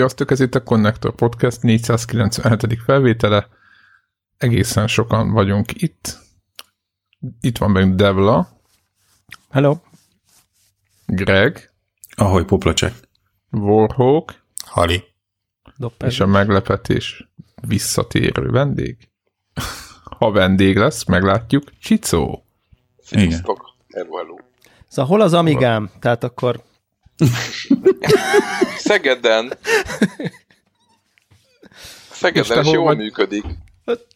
Sziasztok, ez itt a Connector Podcast 497. felvétele. Egészen sokan vagyunk itt. Itt van meg Devla. Hello. Greg. Ahogy poplacsek. Warhawk. Hali. Doppel. És a meglepetés visszatérő vendég. Ha vendég lesz, meglátjuk. Csicó. Sziasztok. Hello, hello. Szóval hol az Amigám? Tehát akkor Szegeden. Szegeden is jól vagy... működik.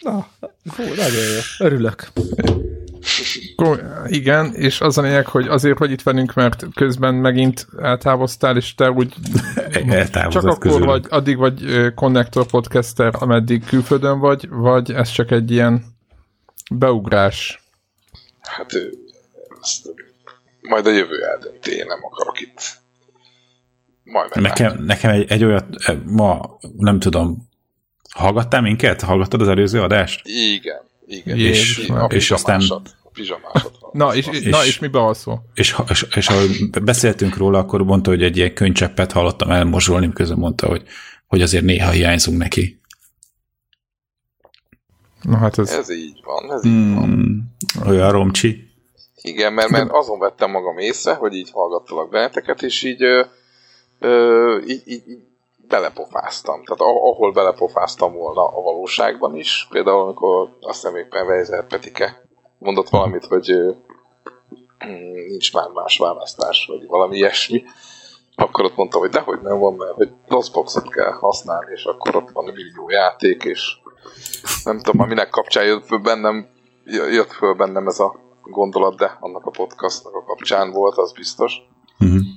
Na, fú, nagyon jó. Örülök. Igen, és az a lényeg, hogy azért, hogy itt velünk, mert közben megint eltávoztál, és te úgy csak akkor közül. vagy, addig vagy Connector podcaster, ameddig külföldön vagy, vagy ez csak egy ilyen beugrás? Hát majd a jövő eldönti, én nem akarok itt majd nekem, nekem egy, egy olyat, e, ma nem tudom, hallgattál minket? Hallgattad az előző adást? Igen, igen. És, és, és aztán... Na, és, és, na, és mi bealszol? És, és, és ha beszéltünk róla, akkor mondta, hogy egy ilyen könycseppet hallottam elmozsolni, miközben mondta, hogy, hogy azért néha hiányzunk neki. Na hát ez... Ez így van, ez mm, így van. Hmm, olyan romcsi. Igen, mert, mert azon vettem magam észre, hogy így hallgattalak benneteket, és így ö, így, így, belepofáztam. Tehát ahol belepofáztam volna a valóságban is, például amikor azt hiszem éppen Weiser Petike mondott valamit, hogy ö, nincs már más választás, vagy valami ilyesmi, akkor ott mondtam, hogy dehogy nem van, mert hogy DOSBox-ot kell használni, és akkor ott van millió játék, és nem tudom, aminek kapcsán jött föl bennem, jött föl bennem ez a gondolat, de annak a podcastnak a kapcsán volt, az biztos. Uh-huh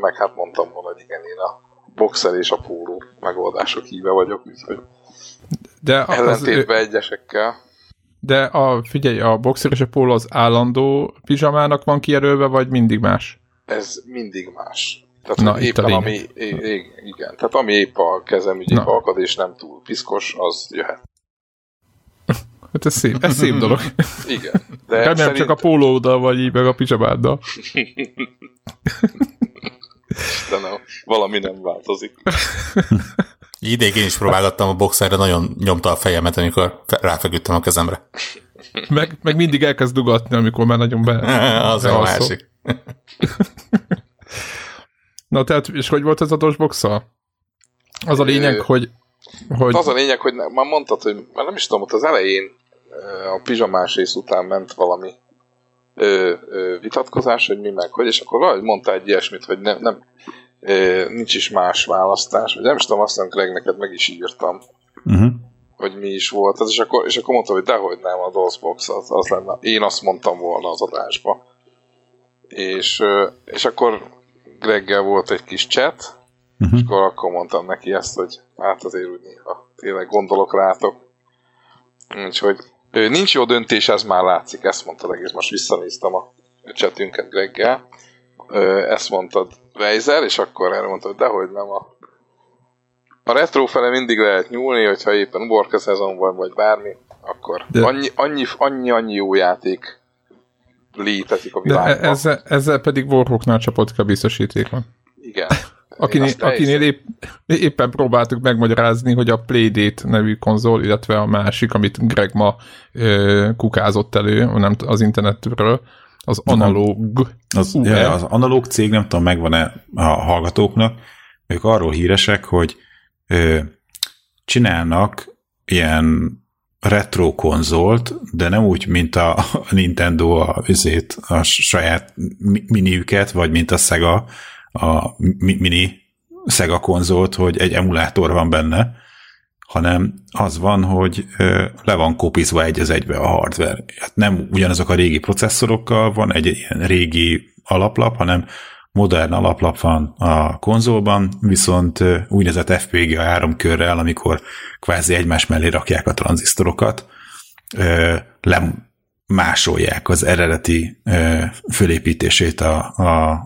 meg hát mondtam volna, hogy igen, én a boxer és a póló megoldások híve vagyok, úgyhogy de ellentétben az, egyesekkel. De a, figyelj, a boxer és a póló az állandó pizsamának van kijelölve, vagy mindig más? Ez mindig más. Tehát Na, éppen ami, igen, tehát ami épp a kezem ügyébe akad, és nem túl piszkos, az jöhet. Hát ez szép, ez szép dolog. Igen. De nem szerint... csak a pólóddal vagy így, meg a pizsamáddal. Istenem, valami nem változik. Idég én is próbálgattam a boxerre, nagyon nyomta a fejemet, amikor ráfeküdtem a kezemre. Meg, meg mindig elkezd dugatni, amikor már nagyon be... Az a másik. Na tehát, és hogy volt ez a dosboxa? Az a lényeg, hogy... hogy... Az a lényeg, hogy már mondtad, hogy már nem is tudom, ott az elején a pizsamás rész után ment valami ö, ö, vitatkozás, hogy mi meg hogy, és akkor valahogy mondta egy ilyesmit, hogy nem, nem ö, nincs is más választás, vagy nem is tudom, aztán Greg, neked meg is írtam, uh-huh. hogy mi is volt az, és akkor, és akkor mondta, hogy dehogy nem, a DOSBox az, az lenne. Én azt mondtam volna az adásba. És, ö, és akkor Greggel volt egy kis chat, uh-huh. és akkor, akkor mondtam neki ezt, hogy hát azért úgy néha tényleg gondolok rátok. Úgyhogy Nincs jó döntés, ez már látszik, ezt mondtad egész, most visszanéztem a csetünket Greggel. Ezt mondtad Weiser, és akkor erre mondtad, hogy dehogy nem a a retro fele mindig lehet nyúlni, hogyha éppen uborka szezon van, vagy bármi, akkor De... annyi, annyi, annyi, annyi jó játék létezik a világban. De ezzel, ezzel pedig Warhawknál csapotka biztosíték van. Igen. Akinél, akinél épp, éppen próbáltuk megmagyarázni, hogy a Playdate nevű konzol, illetve a másik, amit Greg ma ö, kukázott elő, nem az internetről, az analóg. Az, ja, az analóg cég, nem tudom, megvan-e a hallgatóknak, ők arról híresek, hogy ö, csinálnak ilyen retro konzolt, de nem úgy, mint a Nintendo a, a saját miniüket, vagy mint a Sega, a mini Sega konzolt, hogy egy emulátor van benne, hanem az van, hogy le van kopizva egy az egybe a hardware. Hát nem ugyanazok a régi processzorokkal van egy ilyen régi alaplap, hanem modern alaplap van a konzolban, viszont úgynevezett FPGA áramkörrel, amikor kvázi egymás mellé rakják a tranzisztorokat, lemásolják az eredeti fölépítését a, a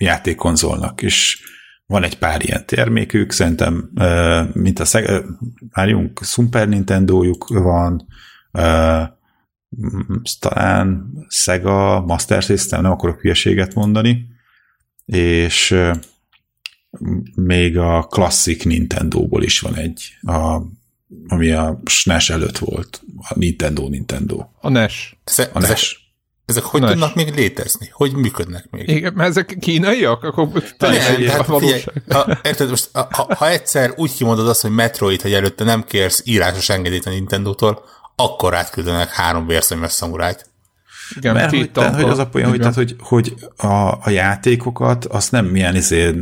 játékkonzolnak, és van egy pár ilyen termékük, szerintem, mint a Sega, várjunk, Super Nintendo-juk van, talán Sega Master System, nem akarok hülyeséget mondani, és még a klasszik Nintendo-ból is van egy, a, ami a SNES előtt volt. A Nintendo Nintendo. A NES. A NES. Ezek, hogy NES. tudnak még létezni? Hogy működnek még? Igen, mert ezek kínaiak? Akkor teljesen hát, figyelj, ha, érted, most, ha, ha, egyszer úgy kimondod azt, hogy Metroid, hogy előtte nem kérsz írásos engedélyt a Nintendo-tól, akkor átküldenek három vérszemes szamurájt. Igen, Mert hogy, tehát, hogy az a poén, hogy, tehát, hogy, hogy a, a játékokat, azt nem milyen izé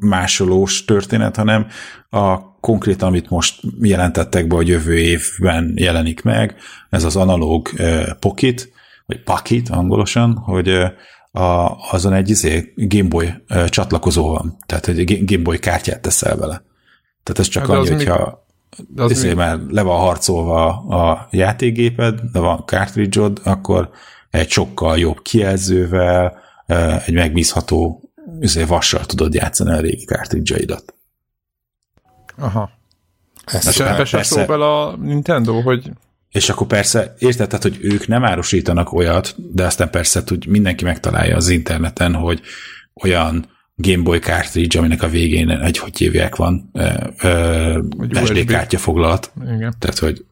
másolós történet, hanem a konkrétan, amit most jelentettek be, hogy jövő évben jelenik meg, ez az analóg uh, pocket, vagy pakit angolosan, hogy a, azon egy izé Gameboy csatlakozó van, tehát egy Gameboy kártyát teszel vele. Tehát ez csak hát annyi, hogyha mi... izé, már le van harcolva a játékgéped, de van cartridge akkor egy sokkal jobb kijelzővel, egy megbízható izé, vassal tudod játszani a régi cartridge-aidat. Aha. Ez és ebbe se szól bele a Nintendo, hogy... És akkor persze, érted, tehát, hogy ők nem árusítanak olyat, de aztán persze tud, mindenki megtalálja az interneten, hogy olyan Game Boy cartridge, aminek a végén egy, hogy hívják van, ö, SD kártya foglalt. Igen. Tehát, hogy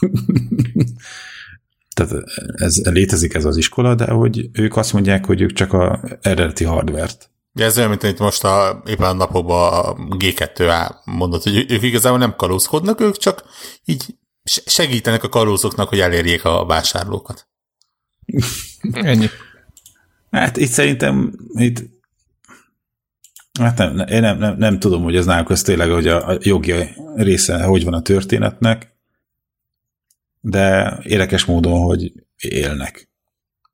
tehát ez, létezik ez az iskola, de hogy ők azt mondják, hogy ők csak a eredeti hardvert. Ja, ez olyan, mint itt most a, éppen a napokban a G2A mondott, hogy ők igazából nem kalózkodnak, ők csak így segítenek a kalózoknak, hogy elérjék a vásárlókat. Ennyi. Hát itt szerintem itt Hát nem, én nem, nem, nem tudom, hogy ez náluk az tényleg, hogy a, a jogi része hogy van a történetnek, de érdekes módon, hogy élnek.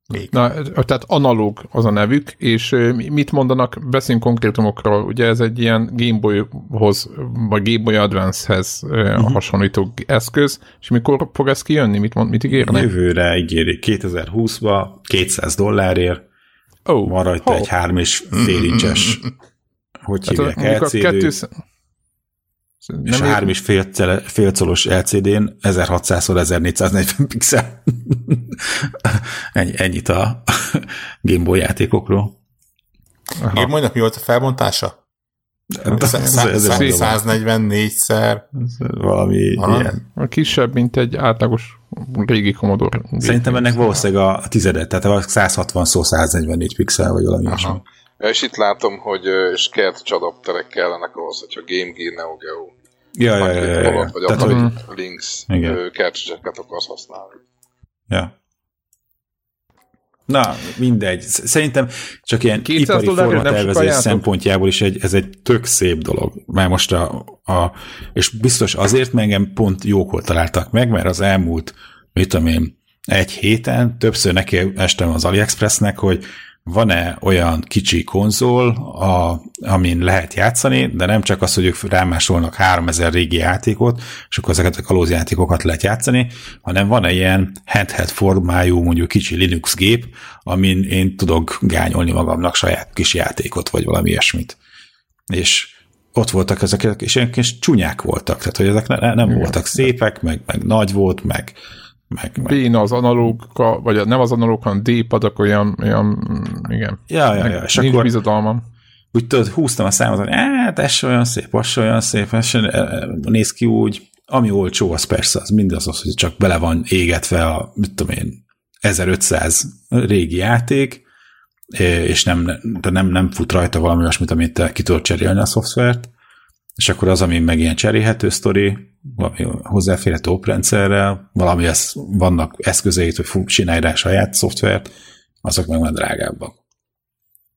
Még. Na, tehát analóg az a nevük, és mit mondanak, beszéljünk konkrétumokról, ugye ez egy ilyen Gameboy-hoz, vagy Gameboy Advance-hez uh-huh. hasonlító eszköz, és mikor fog ez kijönni? Mit, mond, mit ígérnek? Jövőre ígérik 2020-ba 200 dollárért, oh. van rajta oh. egy 3,5 incses, hogy hát hívják, LCD. Nem és a három és fél, félcolos LCD-n 1600x1440 pixel. Ennyi, ennyit a Game Boy játékokról. Game Boy-nak mi volt a felbontása? 144-szer. Valami ilyen. A kisebb, mint egy átlagos régi Commodore. Szerintem ennek valószínűleg a tizedet, tehát a 160 szó 144 pixel, vagy valami ilyesmi. Ja, és itt látom, hogy skert adapterek kellenek ahhoz, hogyha Game Gear Neo Geo ja, ja, ja, ja, ja. vagy Tehát, hogy... links cartridge-eket akarsz használni. Ja. Na, mindegy. Szerintem csak ilyen ipari formatervezés szempontjából is egy, ez egy tök szép dolog. Már most a, a, és biztos azért, mert engem pont jókor találtak meg, mert az elmúlt, mit tudom én, egy héten többször neki estem az AliExpressnek, hogy van-e olyan kicsi konzol, a, amin lehet játszani, de nem csak az, hogy ők rámásolnak 3000 régi játékot, és akkor ezeket a kalózjátékokat lehet játszani, hanem van-e ilyen handheld formájú, mondjuk kicsi Linux gép, amin én tudok gányolni magamnak saját kis játékot, vagy valami ilyesmit. És ott voltak ezek, és ilyen kis csúnyák voltak, tehát hogy ezek ne, nem voltak szépek, meg, meg nagy volt, meg, meg, meg. Béna az analóg, vagy nem az analóg, hanem D-padak olyan, olyan, igen. Ja, ja, ja. És nincs akkor bizodalmam. Úgy tudod, húztam a számot, hogy hát ez olyan szép, az olyan szép, ez néz ki úgy, ami olcsó, az persze, az mindaz az, hogy csak bele van égetve a, mit tudom én, 1500 régi játék, és nem, de nem, nem fut rajta valami olyasmit, amit te ki tudod cserélni a szoftvert, és akkor az, ami meg ilyen cserélhető sztori, valami hozzáférhető oprendszerrel, valami ez, vannak eszközeit, hogy csinálj rá saját szoftvert, azok meg már drágábbak.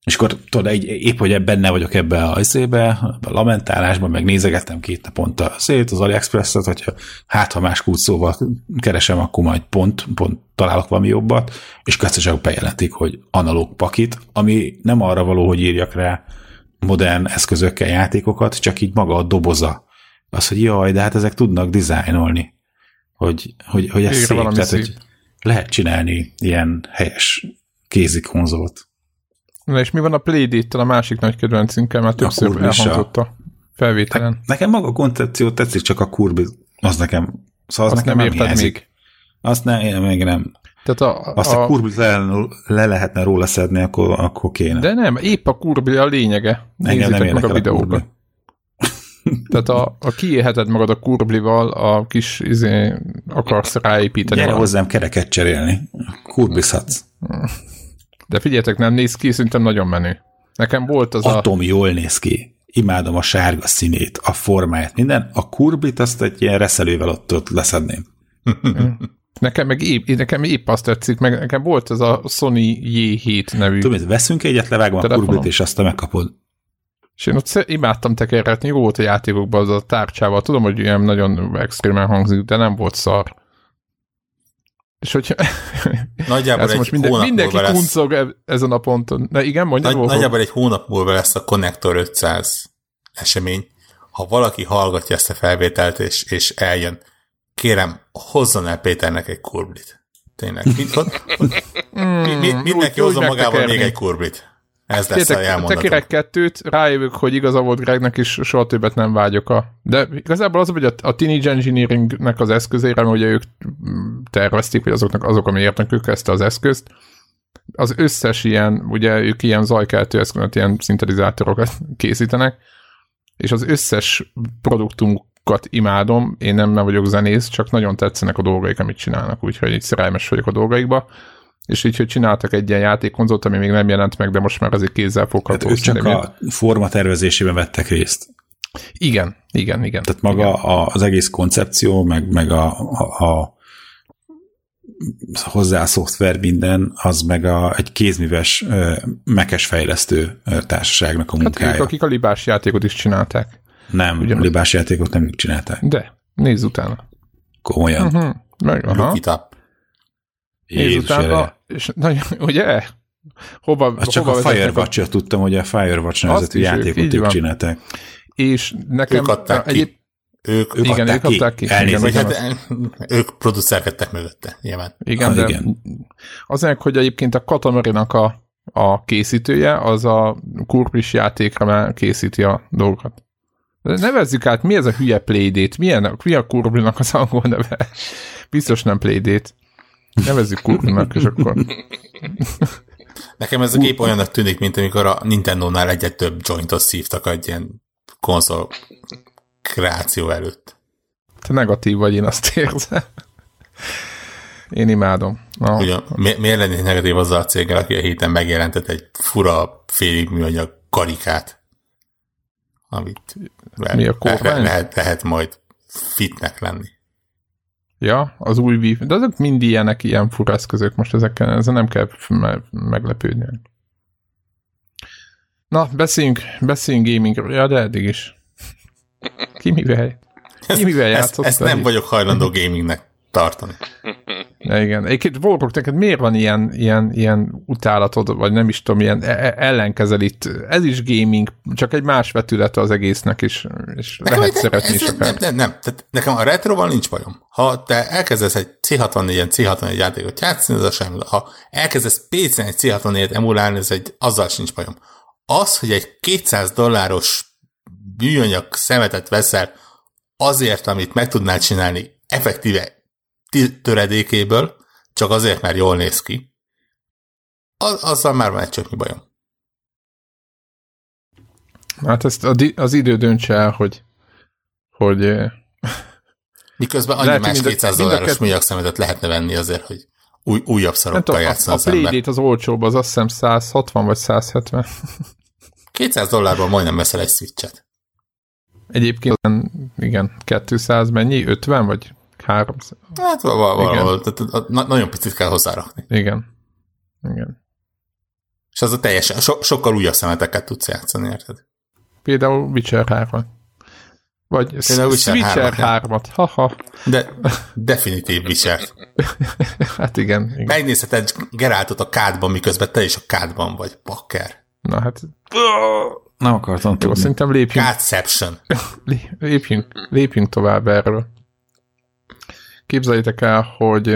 És akkor tudod, egy, épp, hogy benne vagyok ebbe a izébe, a lamentálásban, meg nézegettem két naponta szét az AliExpress-et, hogyha hát ha más szóval keresem, akkor majd pont, pont találok valami jobbat, és köztesek bejelentik, hogy analóg pakit, ami nem arra való, hogy írjak rá modern eszközökkel játékokat, csak így maga a doboza. Az, hogy jaj, de hát ezek tudnak dizájnolni. Hogy, hogy, hogy ez szép. Tehát, szép. hogy lehet csinálni ilyen helyes kézi konzolt. Na és mi van a Playdate-tel, a másik nagy kedvencünkkel, mert többször elhangzott a felvételen. Hát, nekem maga a koncepció tetszik, csak a kurbi, az nekem, szóval az Azt nekem nem érted még? Azt nem, én még nem. Tehát a, Azt a, a kurblit le, le lehetne róla szedni, akkor, akkor kéne. De nem, épp a kurbli a lényege. Engem nem meg a videókat. Tehát a, a kiéheted magad a kurblival, a kis izé, akarsz ráépíteni. Gyere hozzám kereket cserélni. Kurbizhatsz. De figyeljetek, nem néz ki, szerintem nagyon menő. Nekem volt az Atom a... jól néz ki. Imádom a sárga színét, a formáját, minden. A kurblit azt egy ilyen reszelővel ott, ott leszedném. Nekem meg épp, nekem épp azt tetszik, meg nekem volt ez a Sony J7 nevű. Tudom, veszünk egyet, levágom a kurblit, és azt megkapod. És én ott imádtam tekerretni, jó volt a játékokban az a tárcsával. Tudom, hogy ilyen nagyon extrémen hangzik, de nem volt szar. És hogy nagyjából egy most minden, mindenki lesz... kuncog e- ezen a ponton. Na igen, mondja. Nagy, nagyjából egy hónap múlva lesz a Connector 500 esemény. Ha valaki hallgatja ezt a felvételt, és, és eljön, kérem, hozzon el Péternek egy kurblit. Tényleg. Mind, mi, mi, mindenki hozzon magával még egy kurblit. Ez lesz Tétek, a jelmondatom. Tekerek kettőt, rájövök, hogy igaza volt Gregnek, és soha többet nem vágyok a... De igazából az, hogy a, a Teenage Engineeringnek az eszközére, hogy ők tervezték, hogy azoknak azok, ami értnek ők ezt az eszközt, az összes ilyen, ugye ők ilyen zajkeltő eszközöt, ilyen szintetizátorokat készítenek, és az összes produktumukat imádom, én nem, nem vagyok zenész, csak nagyon tetszenek a dolgaik, amit csinálnak, úgyhogy így szerelmes vagyok a dolgaikba és így, hogy csináltak egy ilyen játékkonzolt, ami még nem jelent meg, de most már azért kézzel fogható. Hát csak a forma tervezésében vettek részt. Igen, igen, igen. Tehát maga igen. az egész koncepció, meg, meg a, a, a hozzá a szoftver minden, az meg a, egy kézműves, mekes fejlesztő társaságnak a munkája. Hát ők, akik a libás játékot is csinálták. Nem, Ugyan, a libás játékot nem ők csinálták. De, nézz utána. Komolyan. Uh-huh. Meg, aha. Look it up. Nézz utána, és nagyon, ugye? Hova, Azt csak hova a firewatch a... tudtam, hogy a Firewatch nevezetű játékot ők, ők csinálták. És nekem... Ők adták egyéb... ki. Ők, ők igen, adták ők adták ki. ki. Elnézést, igen, hát, ők producerkedtek mögötte, nyilván. Igen, ah, de igen. azért, hogy egyébként a Katamarinak a, a készítője, az a kurpis játékra már készíti a dolgokat. Nevezzük át, mi ez a hülye playdate? Milyen, mi a kurblinak az angol neve? Biztos nem playdate. Nevezzük kurvának, és akkor... Nekem ez a kép olyannak tűnik, mint amikor a Nintendo-nál egyet több jointot szívtak egy ilyen konzol kreáció előtt. Te negatív vagy, én azt érzem. Én imádom. No. Ugyan, mi, miért lennék negatív azzal a céggel, aki a héten megjelentett egy fura félig műanyag karikát, amit Mi a le, lehet, lehet majd fitnek lenni. Ja, az új Wii, de azok mind ilyenek, ilyen fura eszközök, most ezekkel, ezzel nem kell me- meglepődni. Na, beszéljünk, beszéljünk gamingről, ja, de eddig is. Ki mivel, ki mivel játszott? Ezt, ezt nem vagyok hajlandó gamingnek tartani. Igen. Egyébként Volkok, neked miért van ilyen, ilyen, ilyen utálatod, vagy nem is tudom, ilyen e, e, ellenkezelít? Ez is gaming, csak egy más vetülete az egésznek is, és nekem lehet szeretni is akár. Nem, nem, nem. Tehát nekem a retroval nincs bajom. Ha te elkezdesz egy C64-en C64 játékot játszani, az a semmi. Ha elkezdesz PC-en egy C64-et emulálni, ez egy, azzal sincs bajom. Az, hogy egy 200 dolláros műanyag szemetet veszel azért, amit meg tudnál csinálni effektíve töredékéből, csak azért, mert jól néz ki, az, azzal már van egy csöpnyi bajom. Hát ezt az idő döntse el, hogy, hogy Miközben annyi más 200 dolláros műanyag szemetet lehetne venni azért, hogy új, újabb szarokkal játszon az ember. A Playdate az olcsóbb, az azt hiszem 160 vagy 170. 200 dollárból majdnem veszel egy switchet. Egyébként igen, 200 mennyi? 50 vagy 300? Hát valahol, tehát nagyon picit kell hozzárakni. Igen. Igen. És az a teljesen, so, sokkal újabb szemeteket tudsz játszani, érted? Például Witcher 3 Vagy Például Witcher 3-at. Haha. De definitív Witcher. hát igen, igen. Megnézheted Geráltot a kádban, miközben te is a kádban vagy, bakker. Na hát... Nem akartam Jó, tudni. szerintem lépjünk. Kádception. lépjünk, lépjünk tovább erről. Képzeljétek el, hogy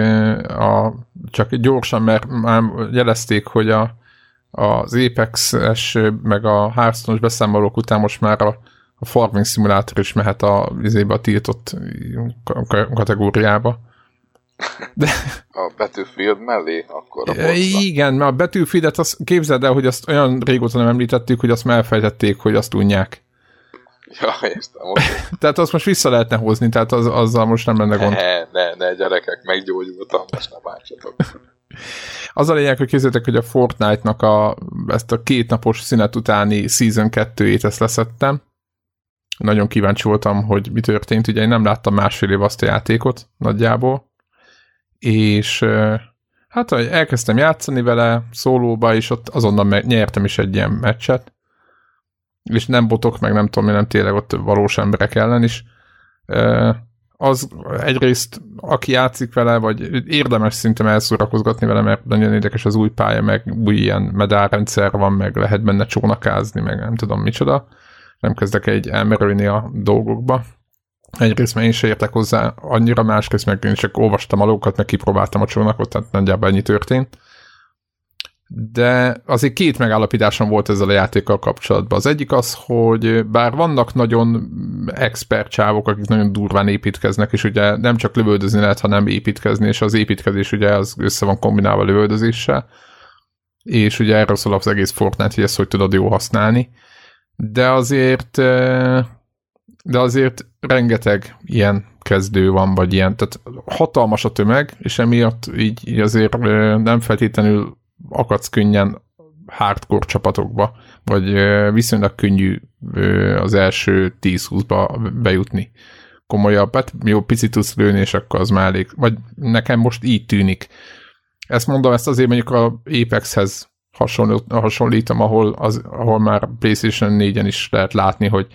a, csak gyorsan, mert már jelezték, hogy a, az Apex-es meg a Hearthstone-os beszámolók után most már a, a farming szimulátor is mehet a, a tiltott kategóriába. De... A Battlefield mellé akkor a Igen, mert a Battlefield-et azt képzeld el, hogy azt olyan régóta nem említettük, hogy azt már elfejtették, hogy azt unják. Ja, értem. Okay. tehát azt most vissza lehetne hozni, tehát az, azzal most nem lenne gond. Ne, ne, ne, gyerekek, meggyógyultam, most nem bántsatok. Az a lényeg, hogy képzeljétek, hogy a Fortnite-nak a, ezt a kétnapos szünet utáni Season 2-ét ezt leszettem. Nagyon kíváncsi voltam, hogy mi történt. Ugye én nem láttam másfél év azt a játékot nagyjából. És hát elkezdtem játszani vele szólóba, és ott azonnal nyertem is egy ilyen meccset. És nem botok, meg nem tudom, nem tényleg ott valós emberek ellen is az egyrészt, aki játszik vele, vagy érdemes szintem elszórakozgatni vele, mert nagyon érdekes az új pálya, meg új ilyen medálrendszer van, meg lehet benne csónakázni, meg nem tudom micsoda. Nem kezdek egy elmerülni a dolgokba. Egyrészt mert én sem értek hozzá annyira, másrészt meg én csak olvastam alókat, meg kipróbáltam a csónakot, tehát nagyjából ennyi történt de azért két megállapításom volt ezzel a játékkal kapcsolatban. Az egyik az, hogy bár vannak nagyon expert csávok, akik nagyon durván építkeznek, és ugye nem csak lövöldözni lehet, hanem építkezni, és az építkezés ugye az össze van kombinálva lövöldözéssel, és ugye erről szól az egész Fortnite, hogy ezt hogy tudod jó használni. De azért de azért rengeteg ilyen kezdő van, vagy ilyen, tehát hatalmas a tömeg, és emiatt így, így azért nem feltétlenül akadsz könnyen hardcore csapatokba, vagy viszonylag könnyű az első 10-20-ba bejutni. Komolyabb, hát jó, picit tudsz lőni, és akkor az már elég. Vagy nekem most így tűnik. Ezt mondom, ezt azért mondjuk a Apexhez hasonlítom, ahol, az, ahol már PlayStation 4-en is lehet látni, hogy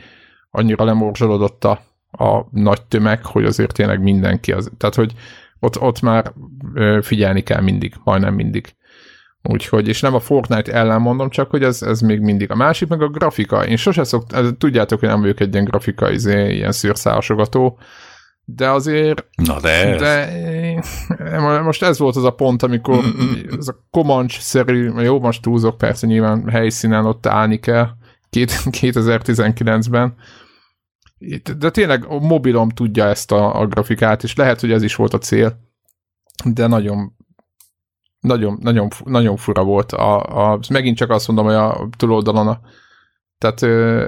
annyira lemorzsolódott a, a nagy tömeg, hogy azért tényleg mindenki az. Tehát, hogy ott, ott már figyelni kell mindig, majdnem mindig. Úgyhogy, és nem a Fortnite ellen mondom, csak hogy ez, ez még mindig a másik, meg a grafika. Én sose szoktam, tudjátok, hogy nem vagyok egy ilyen grafika, izé, ilyen szőrszálasogató, de azért... Na de... De most ez volt az a pont, amikor ez a Comanche-szerű, jó, most túlzok, persze nyilván helyszínen ott állni kell 2019-ben, de tényleg a mobilom tudja ezt a, a grafikát, és lehet, hogy ez is volt a cél, de nagyon nagyon, nagyon, nagyon fura volt. A, a, megint csak azt mondom, hogy a túloldalon a, tehát ö,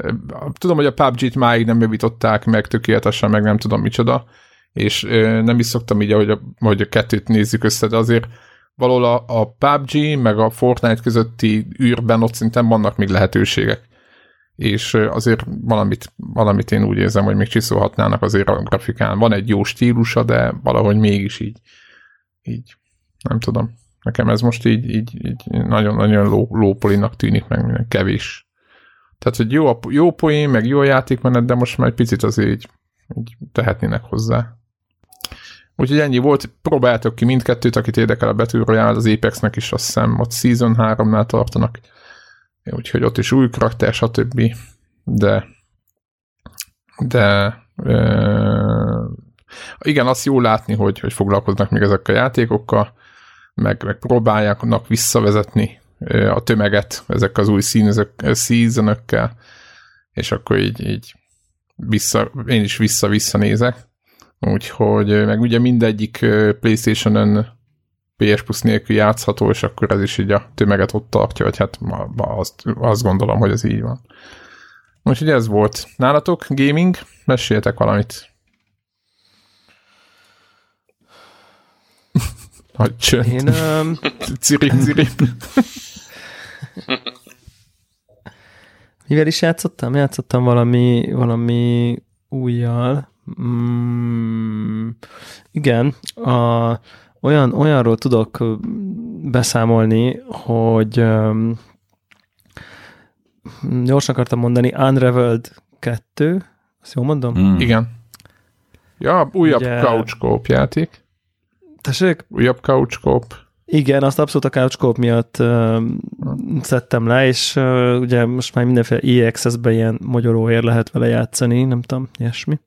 tudom, hogy a PUBG-t máig nem javították meg tökéletesen, meg nem tudom micsoda, és ö, nem is szoktam így, hogy a, hogy a kettőt nézzük össze, de azért valahol a, a PUBG meg a Fortnite közötti űrben ott szinten vannak még lehetőségek. És azért valamit, valamit én úgy érzem, hogy még csiszolhatnának azért a grafikán. Van egy jó stílusa, de valahogy mégis így, így nem tudom. Nekem ez most így, így, így nagyon-nagyon ló, lópolinak tűnik meg, kevés. Tehát, hogy jó, a, jó poén, meg jó a játékmenet, de most már egy picit azért így, így tehetnének hozzá. Úgyhogy ennyi volt, próbáltok ki mindkettőt, akit érdekel a Battle Royale, az Apexnek is azt hiszem, ott Season 3-nál tartanak, úgyhogy ott is új karakter, stb. De de e, igen, azt jó látni, hogy, hogy foglalkoznak még ezekkel a játékokkal, meg, meg próbálják visszavezetni a tömeget ezek az új seasonökkel, és akkor így, így vissza, én is vissza-vissza nézek. Úgyhogy meg ugye mindegyik Playstation-ön PS Plus nélkül játszható, és akkor ez is így a tömeget ott tartja, vagy hát azt, azt gondolom, hogy ez így van. Úgyhogy ez volt. Nálatok gaming? Meséljetek valamit. Nagy csönd. Én... Um... cirip, cirip. Mivel is játszottam? Játszottam valami, valami újjal. Mm, igen, a, olyan, olyanról tudok beszámolni, hogy um, gyorsan akartam mondani, Unraveled 2, azt jól mondom? Mm. Igen. Ja, újabb Ugye, couch játék. Tessék? Újabb couchkóp. Igen, azt abszolút a couchkóp miatt uh, szedtem le, és uh, ugye most már mindenféle EXS-ben ilyen magyaróért lehet vele játszani, nem tudom, ilyesmi.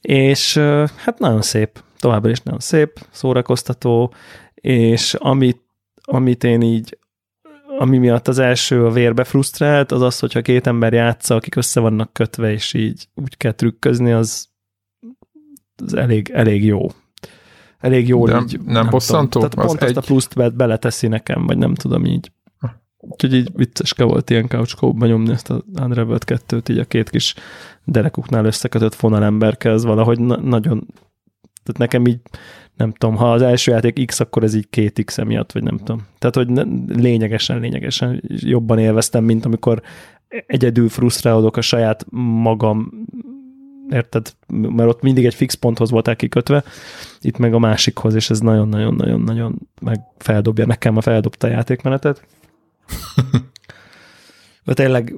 És uh, hát nagyon szép, továbbra is nagyon szép, szórakoztató, és amit, amit én így ami miatt az első a vérbe frusztrált, az az, hogyha két ember játsza, akik össze vannak kötve, és így úgy kell trükközni, az, az elég, elég jó elég jól nem, így. Nem, nem bosszantó? Tehát az pont egy... azt a pluszt be, beleteszi nekem, vagy nem tudom így. Úgyhogy így vicceske volt ilyen couch nyomni ezt a Unravel 2-t, így a két kis derekuknál összekötött fonalemberke, ez valahogy na- nagyon, tehát nekem így, nem tudom, ha az első játék X, akkor ez így két X emiatt, vagy nem tudom. Tehát, hogy ne, lényegesen, lényegesen jobban élveztem, mint amikor egyedül frusztrálódok a saját magam érted? Mert ott mindig egy fix ponthoz voltál kikötve, itt meg a másikhoz, és ez nagyon-nagyon-nagyon-nagyon meg feldobja, nekem a feldobta a játékmenetet. De tényleg,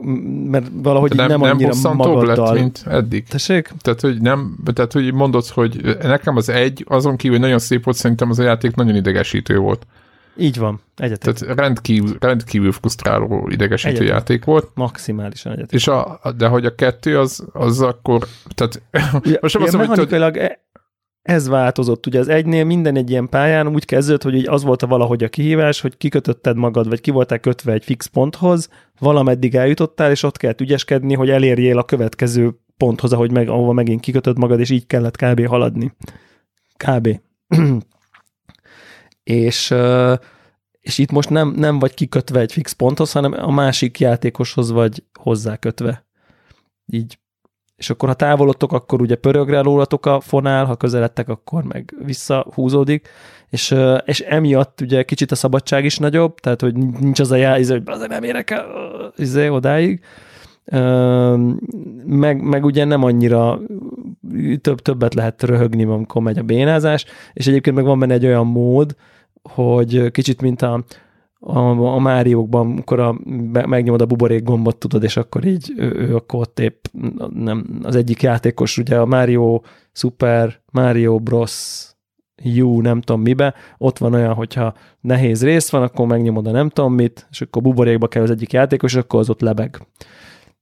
mert valahogy nem, nem annyira nem magaddal. lett, mint eddig. Tessék? Tehát, hogy nem, tehát, hogy mondod, hogy nekem az egy, azon kívül nagyon szép volt, szerintem az a játék nagyon idegesítő volt. Így van, egyetek. Tehát rendkívül, rendkívül frusztráló, idegesítő egyetek. játék volt. Maximálisan egyetek. És a, de hogy a kettő az, az akkor, tehát ja, most nem azt mondom, hogy e- ez változott. Ugye az egynél minden egy ilyen pályán úgy kezdődött, hogy az volt a valahogy a kihívás, hogy kikötötted magad, vagy ki voltál kötve egy fix ponthoz, valameddig eljutottál, és ott kellett ügyeskedni, hogy elérjél a következő ponthoz, ahogy meg, ahova megint kikötöd magad, és így kellett kb. haladni. Kb. és, és itt most nem, nem vagy kikötve egy fix ponthoz, hanem a másik játékoshoz vagy hozzákötve. Így. És akkor ha távolodtok, akkor ugye pörögre rólatok a fonál, ha közeledtek, akkor meg visszahúzódik, és, és emiatt ugye kicsit a szabadság is nagyobb, tehát hogy nincs az a jel, izé, hogy azért nem érek el izé, odáig, meg, meg ugye nem annyira több, többet lehet röhögni, amikor megy a bénázás, és egyébként meg van benne egy olyan mód, hogy kicsit mint a, a, a Máriókban, amikor a, megnyomod a buborék gombot, tudod, és akkor így ő, ő akkor ott épp nem, az egyik játékos, ugye a Mario Super, Mario Bros. U, nem tudom mibe, ott van olyan, hogyha nehéz rész van, akkor megnyomod a nem tudom mit, és akkor buborékba kell az egyik játékos, és akkor az ott lebeg.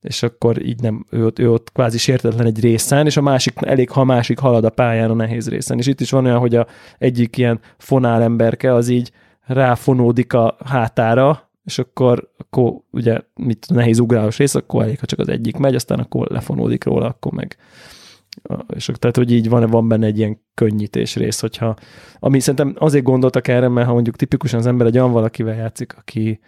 És akkor így nem, ő ott, ő ott kvázi sértetlen egy részen, és a másik, elég ha a másik halad a pályán a nehéz részen. És itt is van olyan, hogy a egyik ilyen fonál emberke az így ráfonódik a hátára, és akkor, akkor ugye mit nehéz ugrálós rész, akkor elég, ha csak az egyik megy, aztán akkor lefonódik róla, akkor meg és tehát, hogy így van, van benne egy ilyen könnyítés rész, hogyha, ami szerintem azért gondoltak erre, mert ha mondjuk tipikusan az ember egy olyan valakivel játszik, aki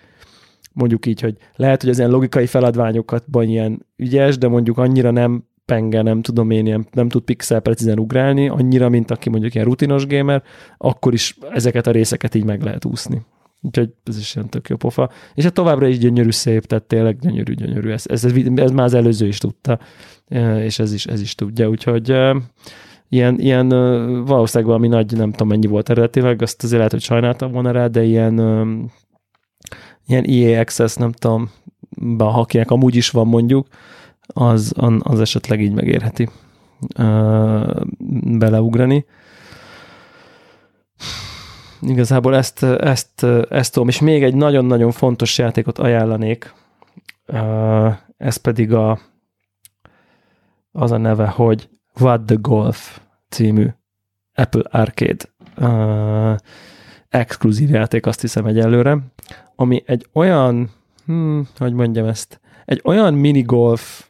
mondjuk így, hogy lehet, hogy az ilyen logikai feladványokatban ilyen ügyes, de mondjuk annyira nem penge, nem tudom én, ilyen, nem tud pixel precízen ugrálni, annyira, mint aki mondjuk ilyen rutinos gamer, akkor is ezeket a részeket így meg lehet úszni. Úgyhogy ez is ilyen tök jó pofa. És hát továbbra is gyönyörű szép, tehát tényleg gyönyörű, gyönyörű. Ez, ez, ez, már az előző is tudta, e, és ez is, ez is tudja. Úgyhogy e, ilyen, ilyen e, valószínűleg valami nagy, nem tudom mennyi volt eredetileg, azt azért lehet, hogy sajnáltam volna rá, de ilyen, ilyen EA Access, nem tudom, ha akinek amúgy is van mondjuk, az, az esetleg így megérheti beleugrani. Igazából ezt, ezt, ezt tudom, és még egy nagyon-nagyon fontos játékot ajánlanék, ez pedig a, az a neve, hogy What the Golf című Apple Arcade uh, exkluzív játék, azt hiszem egyelőre, ami egy olyan, hmm, hogy mondjam ezt, egy olyan minigolf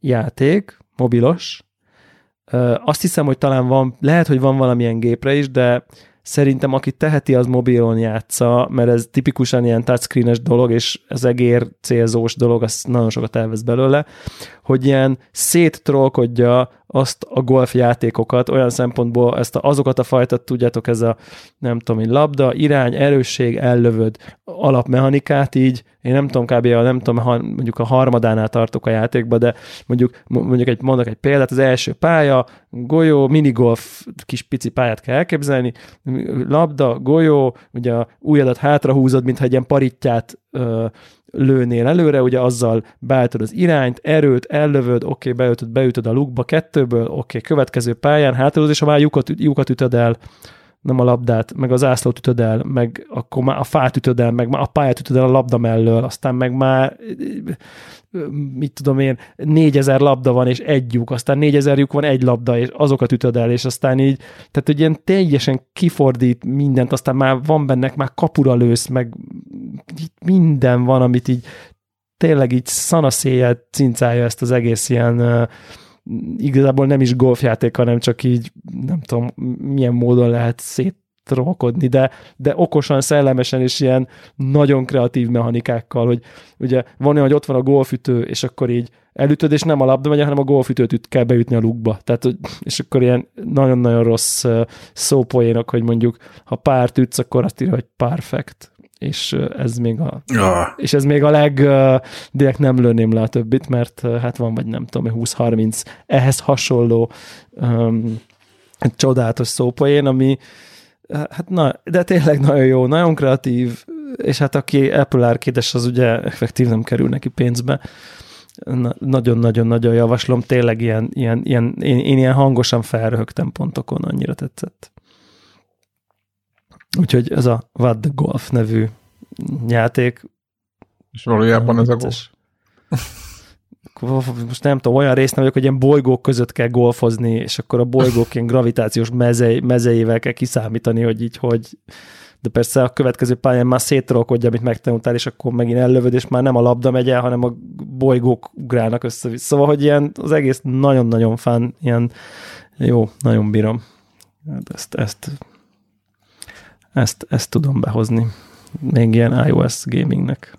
játék, mobilos. Azt hiszem, hogy talán van, lehet, hogy van valamilyen gépre is, de szerintem aki teheti, az mobilon játsza, mert ez tipikusan ilyen touchscreenes dolog, és ez egér célzós dolog, az nagyon sokat elvesz belőle, hogy ilyen széttrollkodja azt a golf játékokat, olyan szempontból ezt a, azokat a fajta, tudjátok, ez a nem tudom, én, labda, irány, erősség, ellövöd alapmechanikát így, én nem tudom, kb. A, nem tudom, ha mondjuk a harmadánál tartok a játékba, de mondjuk, mondjuk egy, mondok egy példát, az első pálya, golyó, minigolf, kis pici pályát kell elképzelni, labda, golyó, ugye a ujjadat hátrahúzod, mintha egy ilyen paritját ö, lőnél előre, ugye azzal beállítod az irányt, erőt, ellövöd, oké, okay, beütöd, beütöd a lukba kettőből, oké, okay, következő pályán hátulod, és ha már lyukat, lyukat ütöd el, nem a labdát, meg az ászlót ütöd el, meg akkor már a fát ütöd el, meg már a pályát ütöd el a labda mellől, aztán meg már mit tudom én, négyezer labda van, és egy lyuk, aztán négyezer lyuk van, egy labda, és azokat ütöd el, és aztán így, tehát hogy ilyen teljesen kifordít mindent, aztán már van bennek, már kapura lősz, meg minden van, amit így tényleg így szanaszéjjel cincálja ezt az egész ilyen igazából nem is golfjáték, hanem csak így nem tudom, milyen módon lehet szét de, de okosan, szellemesen és ilyen nagyon kreatív mechanikákkal, hogy ugye van olyan, hogy ott van a golfütő, és akkor így elütöd, és nem a labda megy, hanem a golfütőt üt, kell beütni a lukba. Tehát, és akkor ilyen nagyon-nagyon rossz szópoénok, hogy mondjuk ha párt ütsz, akkor azt írja, hogy perfect és ez még a, ja. és ez még a leg, direkt nem lőném le a többit, mert hát van vagy nem tudom, 20-30 ehhez hasonló um, csodálatos szópoén, ami hát na, de tényleg nagyon jó, nagyon kreatív, és hát aki Apple arcade az ugye effektív nem kerül neki pénzbe. Nagyon-nagyon-nagyon javaslom, tényleg ilyen, ilyen, ilyen én, én ilyen hangosan felröhögtem pontokon, annyira tetszett. Úgyhogy ez a What the Golf nevű játék. És valójában ez a golf. most nem tudom, olyan részt nem vagyok, hogy ilyen bolygók között kell golfozni, és akkor a bolygók ilyen gravitációs mezei, mezeivel kell kiszámítani, hogy így hogy de persze a következő pályán már szétrolkodja, amit megtanultál, és akkor megint ellövöd, és már nem a labda megy el, hanem a bolygók ugrálnak össze Szóval, hogy ilyen az egész nagyon-nagyon fán, ilyen jó, nagyon bírom. Hát ezt, ezt, ezt, ezt tudom behozni. Még ilyen iOS gamingnek.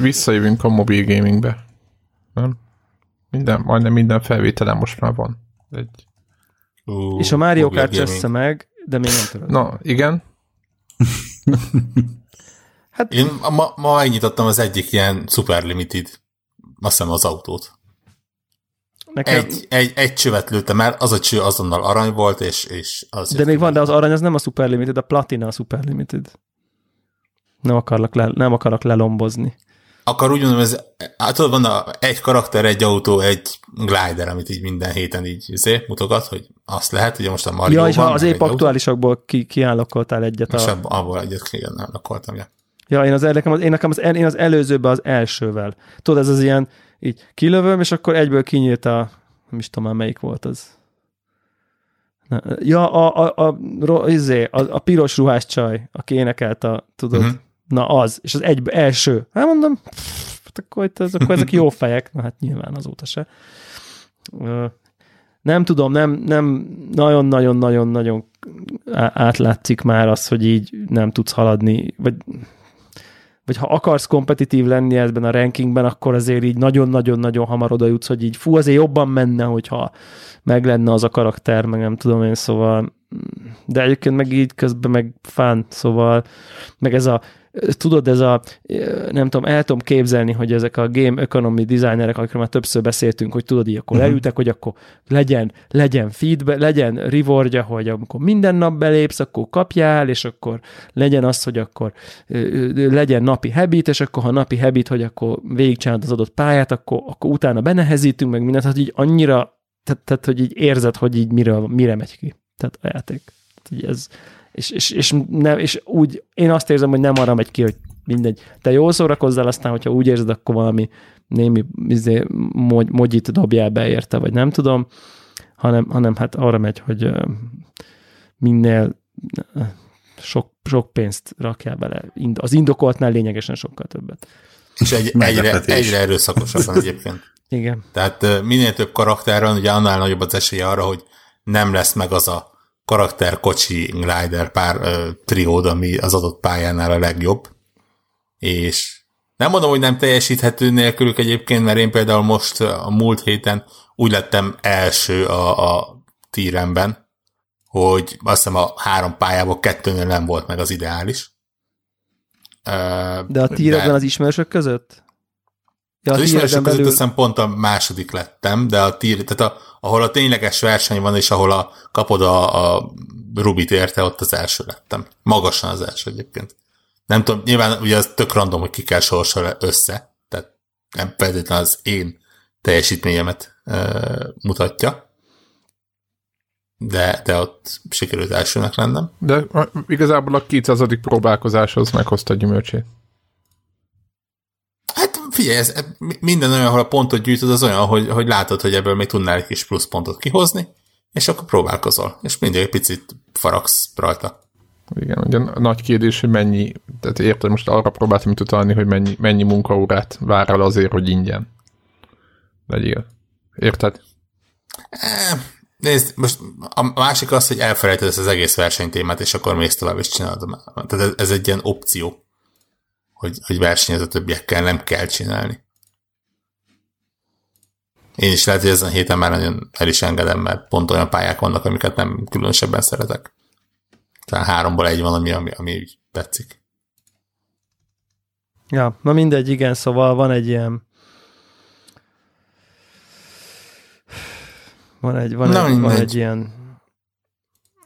Visszajövünk a mobil gamingbe. Nem? Minden, majdnem minden felvételen most már van. Egy... Uh, és a Mario Kart csessze meg, de még nem tudod. Na, igen. hát... Én ma, ma megnyitottam az egyik ilyen Super Limited, azt hiszem az autót. Nekem... Egy, egy, egy csövet lőttem el, az a cső azonnal arany volt, és, és az... De még van, de az arany az nem a Super Limited, a Platina a Super Limited. Nem akarlak, le, nem akarok lelombozni. Akkor úgy mondom, ez, hát tudod, van a, egy karakter, egy autó, egy glider, amit így minden héten így zé, mutogat, hogy azt lehet, ugye most a Mario Ja, és az épp aktuálisakból ki, kiállokoltál egyet. És a... abból egyet, igen, nem lakoltam, ja. Ja, én, az, nekem az, én nekem az, én az előzőben az elsővel. Tudod, ez az ilyen, így kilövöm, és akkor egyből kinyílt a, nem is tudom már melyik volt az. Na, ja, a, a, a, a, izé, a, a piros ruhás csaj, aki énekelt a, tudod, uh-huh. na az, és az egy első. Hát mondom, hát akkor, ez, akkor ezek jó fejek, na hát nyilván azóta se. Nem tudom, nem, nem nagyon-nagyon-nagyon-nagyon átlátszik már az, hogy így nem tudsz haladni, vagy vagy ha akarsz kompetitív lenni ebben a rankingben, akkor azért így nagyon-nagyon-nagyon hamar oda jutsz, hogy így fú, azért jobban menne, hogyha meg lenne az a karakter, meg nem tudom én, szóval de egyébként meg így közben meg fán, szóval meg ez a tudod, ez a, nem tudom, el tudom képzelni, hogy ezek a game economy designerek, akikről már többször beszéltünk, hogy tudod, így akkor uh-huh. leültek, hogy akkor legyen, legyen feedback, legyen rewardja, hogy amikor minden nap belépsz, akkor kapjál, és akkor legyen az, hogy akkor legyen napi habit, és akkor ha napi habit, hogy akkor végigcsinálod az adott pályát, akkor, akkor utána benehezítünk, meg mindent, hát így annyira, tehát, tehát hogy így érzed, hogy így mire, mire megy ki. Tehát a játék. Tehát, így ez, és, és, és, nem, és úgy én azt érzem, hogy nem arra megy ki, hogy mindegy. Te jól szórakozzál, aztán, hogyha úgy érzed, akkor valami némi izé, mogy, mogyit dobjál be érte, vagy nem tudom, hanem, hanem hát arra megy, hogy minél sok, sok pénzt rakjál bele. Az indokoltnál lényegesen sokkal többet. És egy, egyre, egyre erőszakosabban egyébként. Igen. Tehát minél több karakter van, ugye annál nagyobb az esélye arra, hogy nem lesz meg az a karakter, kocsi, glider pár ö, triód, ami az adott pályánál a legjobb. És nem mondom, hogy nem teljesíthető nélkülük egyébként, mert én például most a múlt héten úgy lettem első a, a tíremben, hogy azt hiszem a három pályából kettőnél nem volt meg az ideális. De a tíredben az ismerősök között? Ja, az ismerősök között belül... azt pont a második lettem, de a tír, tehát a, ahol a tényleges verseny van, és ahol a, kapod a, a Rubit érte, ott az első lettem. Magasan az első egyébként. Nem tudom, nyilván ugye az tök random, hogy ki kell sorsolni össze, tehát nem feltétlenül az én teljesítményemet e, mutatja, de, de ott sikerült elsőnek lennem. De igazából a 200. próbálkozás az meghozta a gyümölcsét. Figyelj, ez, minden olyan, ahol a pontot gyűjtöd, az olyan, hogy, hogy látod, hogy ebből még tudnál egy kis pluszpontot kihozni, és akkor próbálkozol, és mindig egy picit faragsz rajta. Igen, ugye nagy kérdés, hogy mennyi, tehát érted, most arra próbáltam utalni, hogy mennyi, mennyi munkaórát vár el azért, hogy ingyen legyél. Érted? E, nézd, most a másik az, hogy elfelejted ezt az egész versenytémát, és akkor mész tovább is csinálod. Tehát ez, ez egy ilyen opció, hogy, hogy versenyez a többiekkel, nem kell csinálni. Én is lehet, hogy ezen a héten már nagyon el is engedem, mert pont olyan pályák vannak, amiket nem különösebben szeretek. Tehát háromból egy van, ami, ami, ami úgy tetszik. Ja, na mindegy, igen, szóval van egy ilyen van egy, van, na, egy, van egy ilyen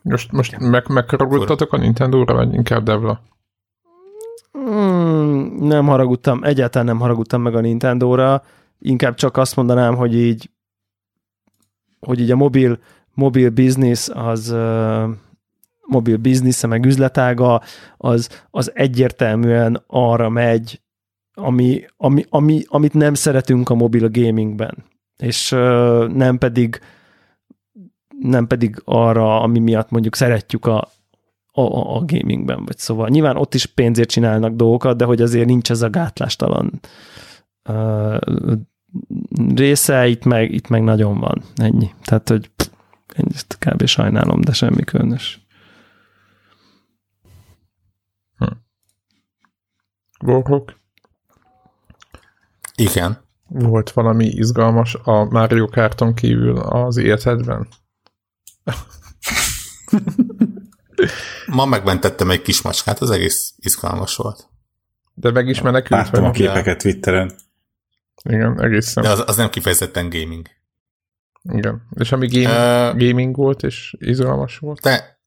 most, most meg, megharagudtatok a Nintendo-ra, vagy inkább Devla? Mm, nem haragudtam, egyáltalán nem haragudtam meg a Nintendo-ra, inkább csak azt mondanám, hogy így hogy így a mobil, mobil business az mobil biznisze, meg üzletága, az, az egyértelműen arra megy, ami, ami, ami, amit nem szeretünk a mobil gamingben. És nem pedig nem pedig arra, ami miatt mondjuk szeretjük a, a, a gamingben, vagy szóval nyilván ott is pénzért csinálnak dolgokat, de hogy azért nincs ez a gátlástalan uh, része, itt meg, itt meg nagyon van, ennyi. Tehát, hogy pff, ezt kb. sajnálom, de semmi különös. Warhawk? Igen. Volt valami izgalmas a Mario Karton kívül az életedben? Ma megmentettem egy kis macskát, az egész izgalmas volt. De meg is menekült. Láttam a képeket Twitteren. Igen, egészen. De az, az nem kifejezetten gaming. Igen. És ami game, uh, gaming volt, és izgalmas volt. De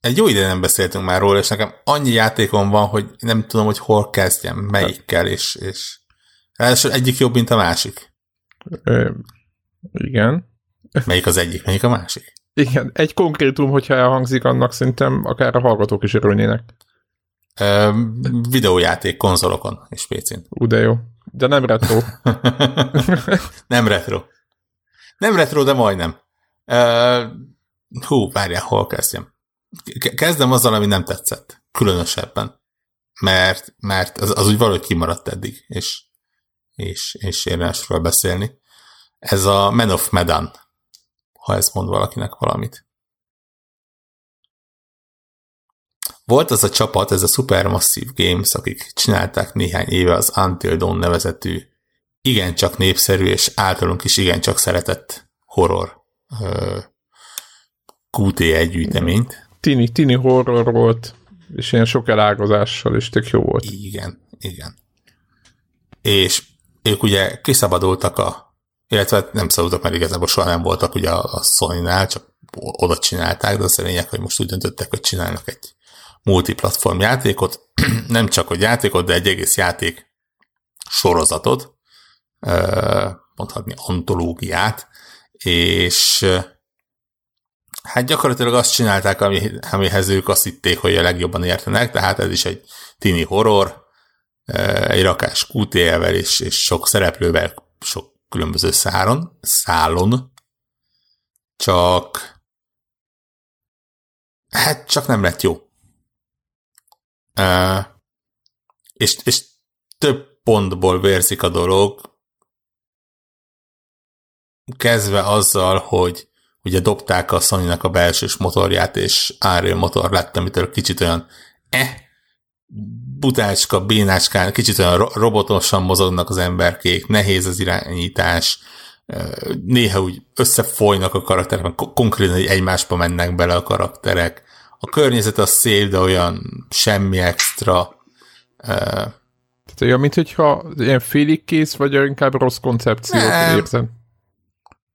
egy jó ide nem beszéltünk már róla, és nekem annyi játékom van, hogy nem tudom, hogy hol kezdjem, melyikkel, és, és ráadásul egyik jobb, mint a másik. Ö, igen. Melyik az egyik, melyik a másik? Igen, egy konkrétum, hogyha elhangzik, annak szerintem akár a hallgatók is örülnének. Ö, videójáték konzolokon és PC-n. Ú, de jó. De nem retro. nem retro. Nem retro, de majdnem. Uh, hú, várjál, hol kezdjem? Kezdem azzal, ami nem tetszett. Különösebben. Mert, mert az, az úgy valahogy kimaradt eddig, és, és, és érdemes beszélni. Ez a Man of Medan, ha ez mond valakinek valamit. Volt az a csapat, ez a Supermassive Games, akik csinálták néhány éve az Until Dawn nevezetű, igencsak népszerű és általunk is igencsak szeretett horror uh, QTE gyűjteményt. Tini, tini horror volt, és ilyen sok elágazással, és tök jó volt. Igen, igen. És ők ugye kiszabadultak a, illetve nem szabadultak, mert igazából soha nem voltak ugye a, Sony-nál, csak oda csinálták, de az lényeg, hogy most úgy döntöttek, hogy csinálnak egy multiplatform játékot, nem csak hogy játékot, de egy egész játék sorozatot, mondhatni antológiát, és hát gyakorlatilag azt csinálták, ami, amihez ők azt hitték, hogy a legjobban értenek, tehát ez is egy tini horror, egy rakás QTL-vel és, és sok szereplővel, sok különböző száron, szálon, csak hát csak nem lett jó. Uh, és, és több pontból vérzik a dolog, kezdve azzal, hogy ugye dobták a sony a belsős motorját, és Unreal motor lett, amitől kicsit olyan eh, butácska, bénácskán, kicsit olyan robotosan mozognak az emberkék, nehéz az irányítás, néha úgy összefolynak a karakterek, konkrétan egymásba mennek bele a karakterek, a környezet az szép, de olyan semmi extra. Tehát olyan, mint hogyha ilyen félig kész, vagy inkább rossz koncepciót nem, érzem.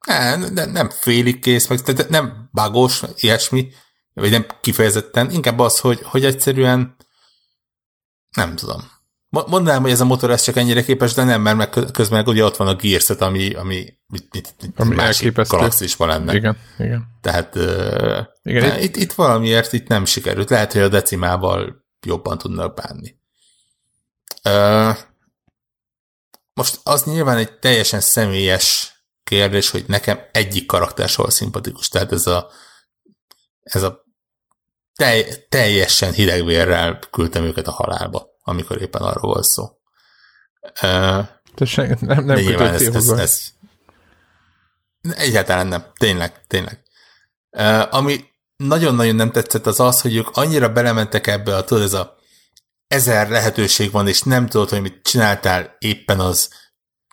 Nem, nem, nem félig kész, meg tehát nem bagos, ilyesmi, vagy nem kifejezetten, inkább az, hogy, hogy egyszerűen nem tudom. Mondanám, hogy ez a motor ez csak ennyire képes, de nem, mert meg közben ugye ott van a gears ami, ami, mit, mit, mit ami másik galaxisban lenne. Igen, igen. Tehát igen, ne, itt, itt valamiért itt nem sikerült. Lehet, hogy a decimával jobban tudnak bánni. Most az nyilván egy teljesen személyes kérdés, hogy nekem egyik karakter soha szimpatikus. Tehát ez a ez a telj, teljesen hidegvérrel küldtem őket a halálba amikor éppen arról volt szó. Uh, Te se, nem, nem nyilván ez, ez, ez, Egyáltalán nem. Tényleg, tényleg. Uh, ami nagyon-nagyon nem tetszett az az, hogy ők annyira belementek ebbe a, tudod, ez a ezer lehetőség van, és nem tudod, hogy mit csináltál éppen az,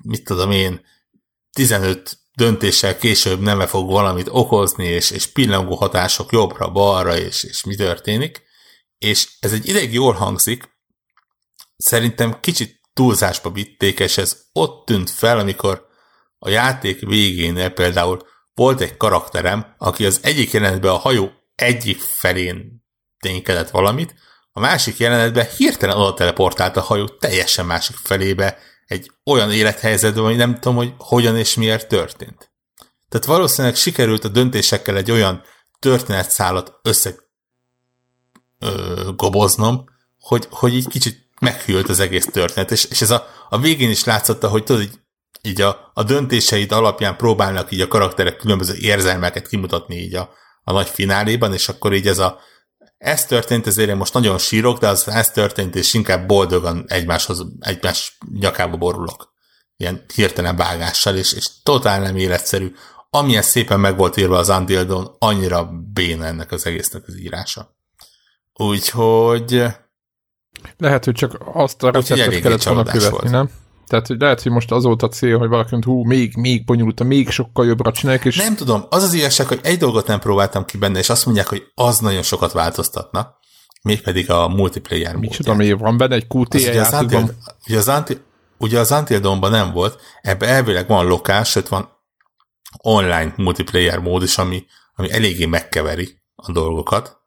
mit tudom én, 15 döntéssel később nem fog valamit okozni, és, és pillangó hatások jobbra-balra, és, és mi történik. És ez egy ideig jól hangzik, szerintem kicsit túlzásba vitték, és ez ott tűnt fel, amikor a játék végén például volt egy karakterem, aki az egyik jelenetben a hajó egyik felén ténykedett valamit, a másik jelenetben hirtelen oda teleportált a hajó teljesen másik felébe, egy olyan élethelyzetben, hogy nem tudom, hogy hogyan és miért történt. Tehát valószínűleg sikerült a döntésekkel egy olyan történetszálat össze ö, goboznom, hogy, hogy így kicsit meghűlt az egész történet, és, és ez a, a végén is látszotta, hogy tudod, így, így a, a döntéseid alapján próbálnak így a karakterek különböző érzelmeket kimutatni így a, a nagy fináléban, és akkor így ez a ez történt, ezért én most nagyon sírok, de az ez történt, és inkább boldogan egymáshoz, egymás nyakába borulok. Ilyen hirtelen vágással, és, és totál nem életszerű. Amilyen szépen meg volt írva az Dawn, annyira béna ennek az egésznek az írása. Úgyhogy... Lehet, hogy csak azt a receptet kellett volna követni, volt. nem? Tehát hogy lehet, hogy most az volt a cél, hogy valaki hú, még, még bonyolulta, még sokkal jobbra csinálják, és... Nem tudom, az az igazság, hogy egy dolgot nem próbáltam ki benne, és azt mondják, hogy az nagyon sokat változtatna, mégpedig a multiplayer módját. Micsoda, mi van benne egy QTE az, ugye, az ugye, az Until, ugye az nem volt, ebbe elvileg van lokál, sőt van online multiplayer mód is, ami, ami eléggé megkeveri a dolgokat.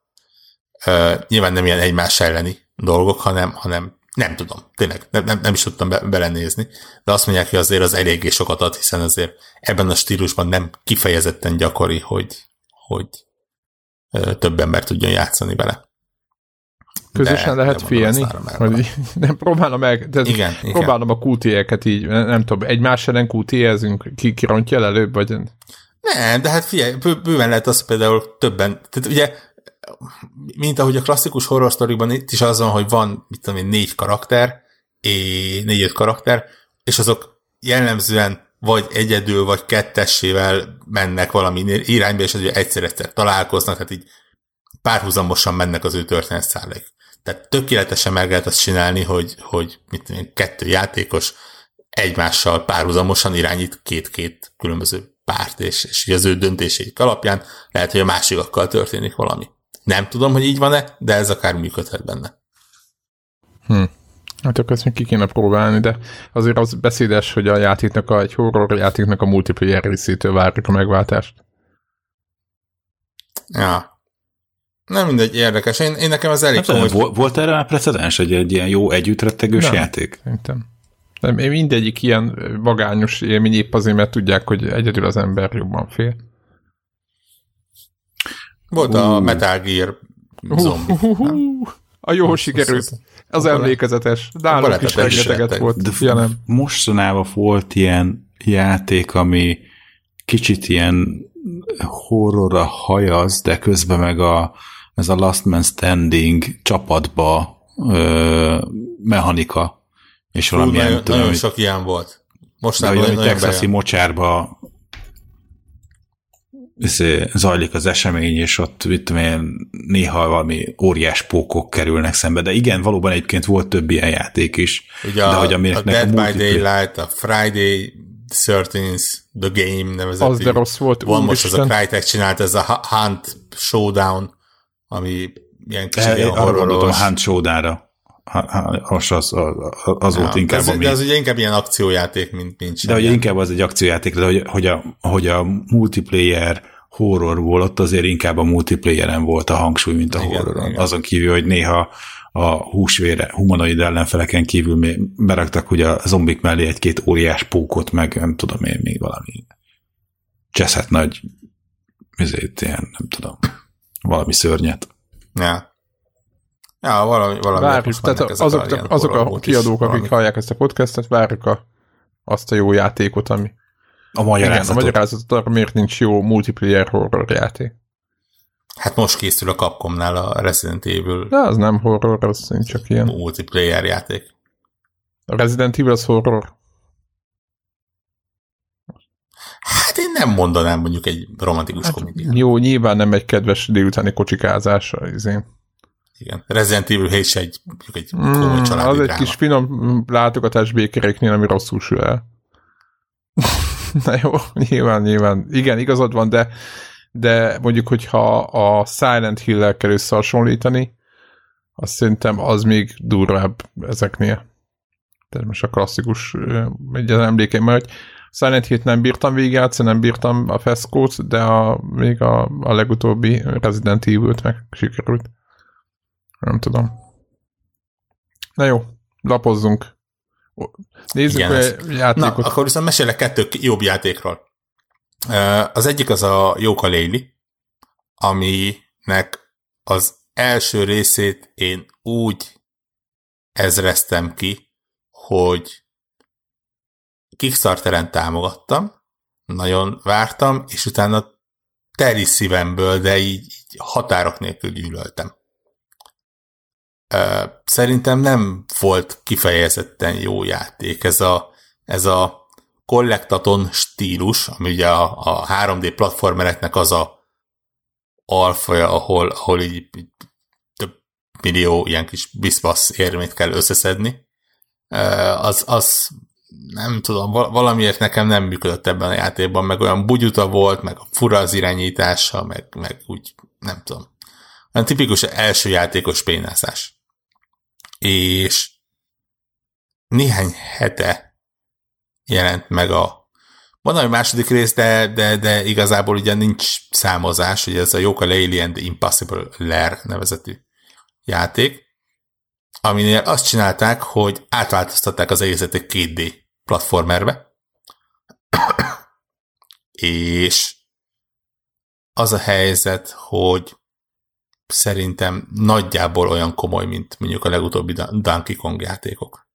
Uh, nyilván nem ilyen egymás elleni dolgok, hanem, hanem nem tudom, tényleg, nem, nem, nem is tudtam be, belenézni, de azt mondják, hogy azért az eléggé sokat ad, hiszen azért ebben a stílusban nem kifejezetten gyakori, hogy, hogy több ember tudjon játszani vele. Közösen de, lehet de nem, próbálom meg, de igen, próbálom igen. a QT-eket így, nem, nem tudom, egymás ellen QT-ezünk, ki kirontja el előbb, vagy... Nem, de hát figyelj, bőven lehet az például többen, tehát ugye mint ahogy a klasszikus horror sztoriban itt is az van, hogy van, mit tudom én, négy karakter, négy-öt karakter, és azok jellemzően vagy egyedül, vagy kettessével mennek valami irányba, és egyszer-egyszer találkoznak, tehát így párhuzamosan mennek az ő történetszállaik. Tehát tökéletesen meg lehet azt csinálni, hogy, hogy mit tudom kettő játékos egymással párhuzamosan irányít két-két különböző párt, és, és az ő döntéseik alapján lehet, hogy a másikakkal történik valami. Nem tudom, hogy így van-e, de ez akár működhet benne. Hm. Hát akkor ezt még ki kéne próbálni, de azért az beszédes, hogy a játéknak, a, egy horror játéknak a multiplayer részétől várjuk a megváltást. Ja. Nem mindegy, érdekes. Én, én nekem az elég hát, komoly... Volt erre már precedens, egy, egy ilyen jó együttrettegős Nem, játék? Szerintem. Nem, mindegyik ilyen vagányos élmény épp azért, mert tudják, hogy egyedül az ember jobban fél. Volt uh. a Metal Gear zombi. Uh, uh, uh, a jó sikerült. Az emlékezetes. Nálunk is rengeteget volt. De ja, nem. Mostanában volt ilyen játék, ami kicsit ilyen horrorra hajaz, de közben meg a, ez a Last Man Standing csapatba ö, mechanika. És valami nagyon, tudom, nagyon sok ilyen volt. Mostanában de, hogy texasi mocsárba zajlik az esemény, és ott mit tudom én, néha valami óriás pókok kerülnek szembe, de igen, valóban egyébként volt több ilyen játék is. Ugye de a, hogy a Dead a by Daylight, a Friday 13 The Game nevezett. Az de rossz volt. Van most az a Crytek csinált, ez a Hunt Showdown, ami ilyen kicsit ilyen horroros. A Hunt Showdown-ra. Az, az, az ja, volt inkább, ez, ami... De az ugye inkább ilyen akciójáték, mint nincs. De ugye inkább az egy akciójáték, de hogy, hogy, a, hogy a multiplayer horror volt, azért inkább a multiplayeren volt a hangsúly, mint a igen, horroron. Igen. Azon kívül, hogy néha a húsvére, humanoid ellenfeleken kívül még beraktak ugye a zombik mellé egy-két óriás pókot, meg nem tudom én, még valami cseszhet nagy ezért ilyen, nem tudom, valami szörnyet. Ja. Ja, valami, valami várjuk, tehát azok, a, azok a kiadók, akik hallják ezt a podcastet, várjuk a, azt a jó játékot, ami a magyarázatot. Igen, a magyarázatot arra miért nincs jó multiplayer horror játék. Hát most készül a Capcomnál a Resident Evil. De az nem horror, az csak ilyen. Multiplayer játék. A Resident Evil az horror. Hát én nem mondanám mondjuk egy romantikus hát, komédia. Jó, nyilván nem egy kedves délutáni kocsikázás, izén. Igen. Resident Evil 7 se egy, egy komoly mm, családi Az dráma. egy kis finom látogatás békeréknél, ami rosszul sül el. Na jó, nyilván, nyilván. Igen, igazad van, de, de mondjuk, hogyha a Silent Hill-el kell összehasonlítani, azt szerintem az még durvább ezeknél. Tehát most a klasszikus egy az emlékeim, mert Silent Hill-t nem bírtam végigjátszani, nem bírtam a Feszkót, de a, még a, a legutóbbi Resident Evil-t meg sikerült. Nem tudom. Na jó, lapozzunk. Nézzük Igen, a játékot. Na, akkor viszont mesélek kettő jobb játékról. Az egyik az a Jóka Léli, aminek az első részét én úgy ezreztem ki, hogy Kickstarteren támogattam, nagyon vártam, és utána teri szívemből, de így, így határok nélkül gyűlöltem. Szerintem nem volt kifejezetten jó játék. Ez a, ez a kollektaton stílus, ami ugye a, a 3D platformereknek az a alfaja, ahol, ahol így, több millió ilyen kis biszbasz érmét kell összeszedni, az, az nem tudom, valamiért nekem nem működött ebben a játékban, meg olyan bugyuta volt, meg a fura az irányítása, meg, meg úgy, nem tudom. Olyan tipikus első játékos pénászás. És néhány hete jelent meg a van egy második rész, de, de, de igazából ugye nincs számozás, ugye ez a Yoka Laylee and the Impossible Lair nevezetű játék, aminél azt csinálták, hogy átváltoztatták az egészet egy 2D platformerbe, és az a helyzet, hogy szerintem nagyjából olyan komoly, mint mondjuk a legutóbbi Donkey Kong játékok.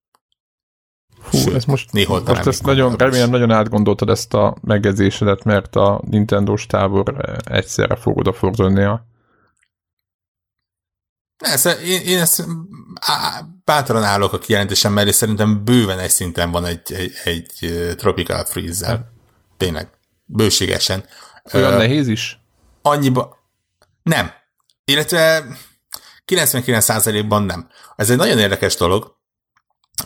Hú, Sőt, ez most, most ezt nagyon, remélem nagyon átgondoltad ezt a megjegyzésedet, mert a Nintendo-s tábor egyszerre fog odafordulni a Persze, én, én ezt bátran állok a kijelentésem mellé, szerintem bőven egy szinten van egy, egy, egy Tropical Freeze-zel. Tényleg, bőségesen. Olyan uh, nehéz is? Annyiba... Nem. Illetve 99%-ban nem. Ez egy nagyon érdekes dolog.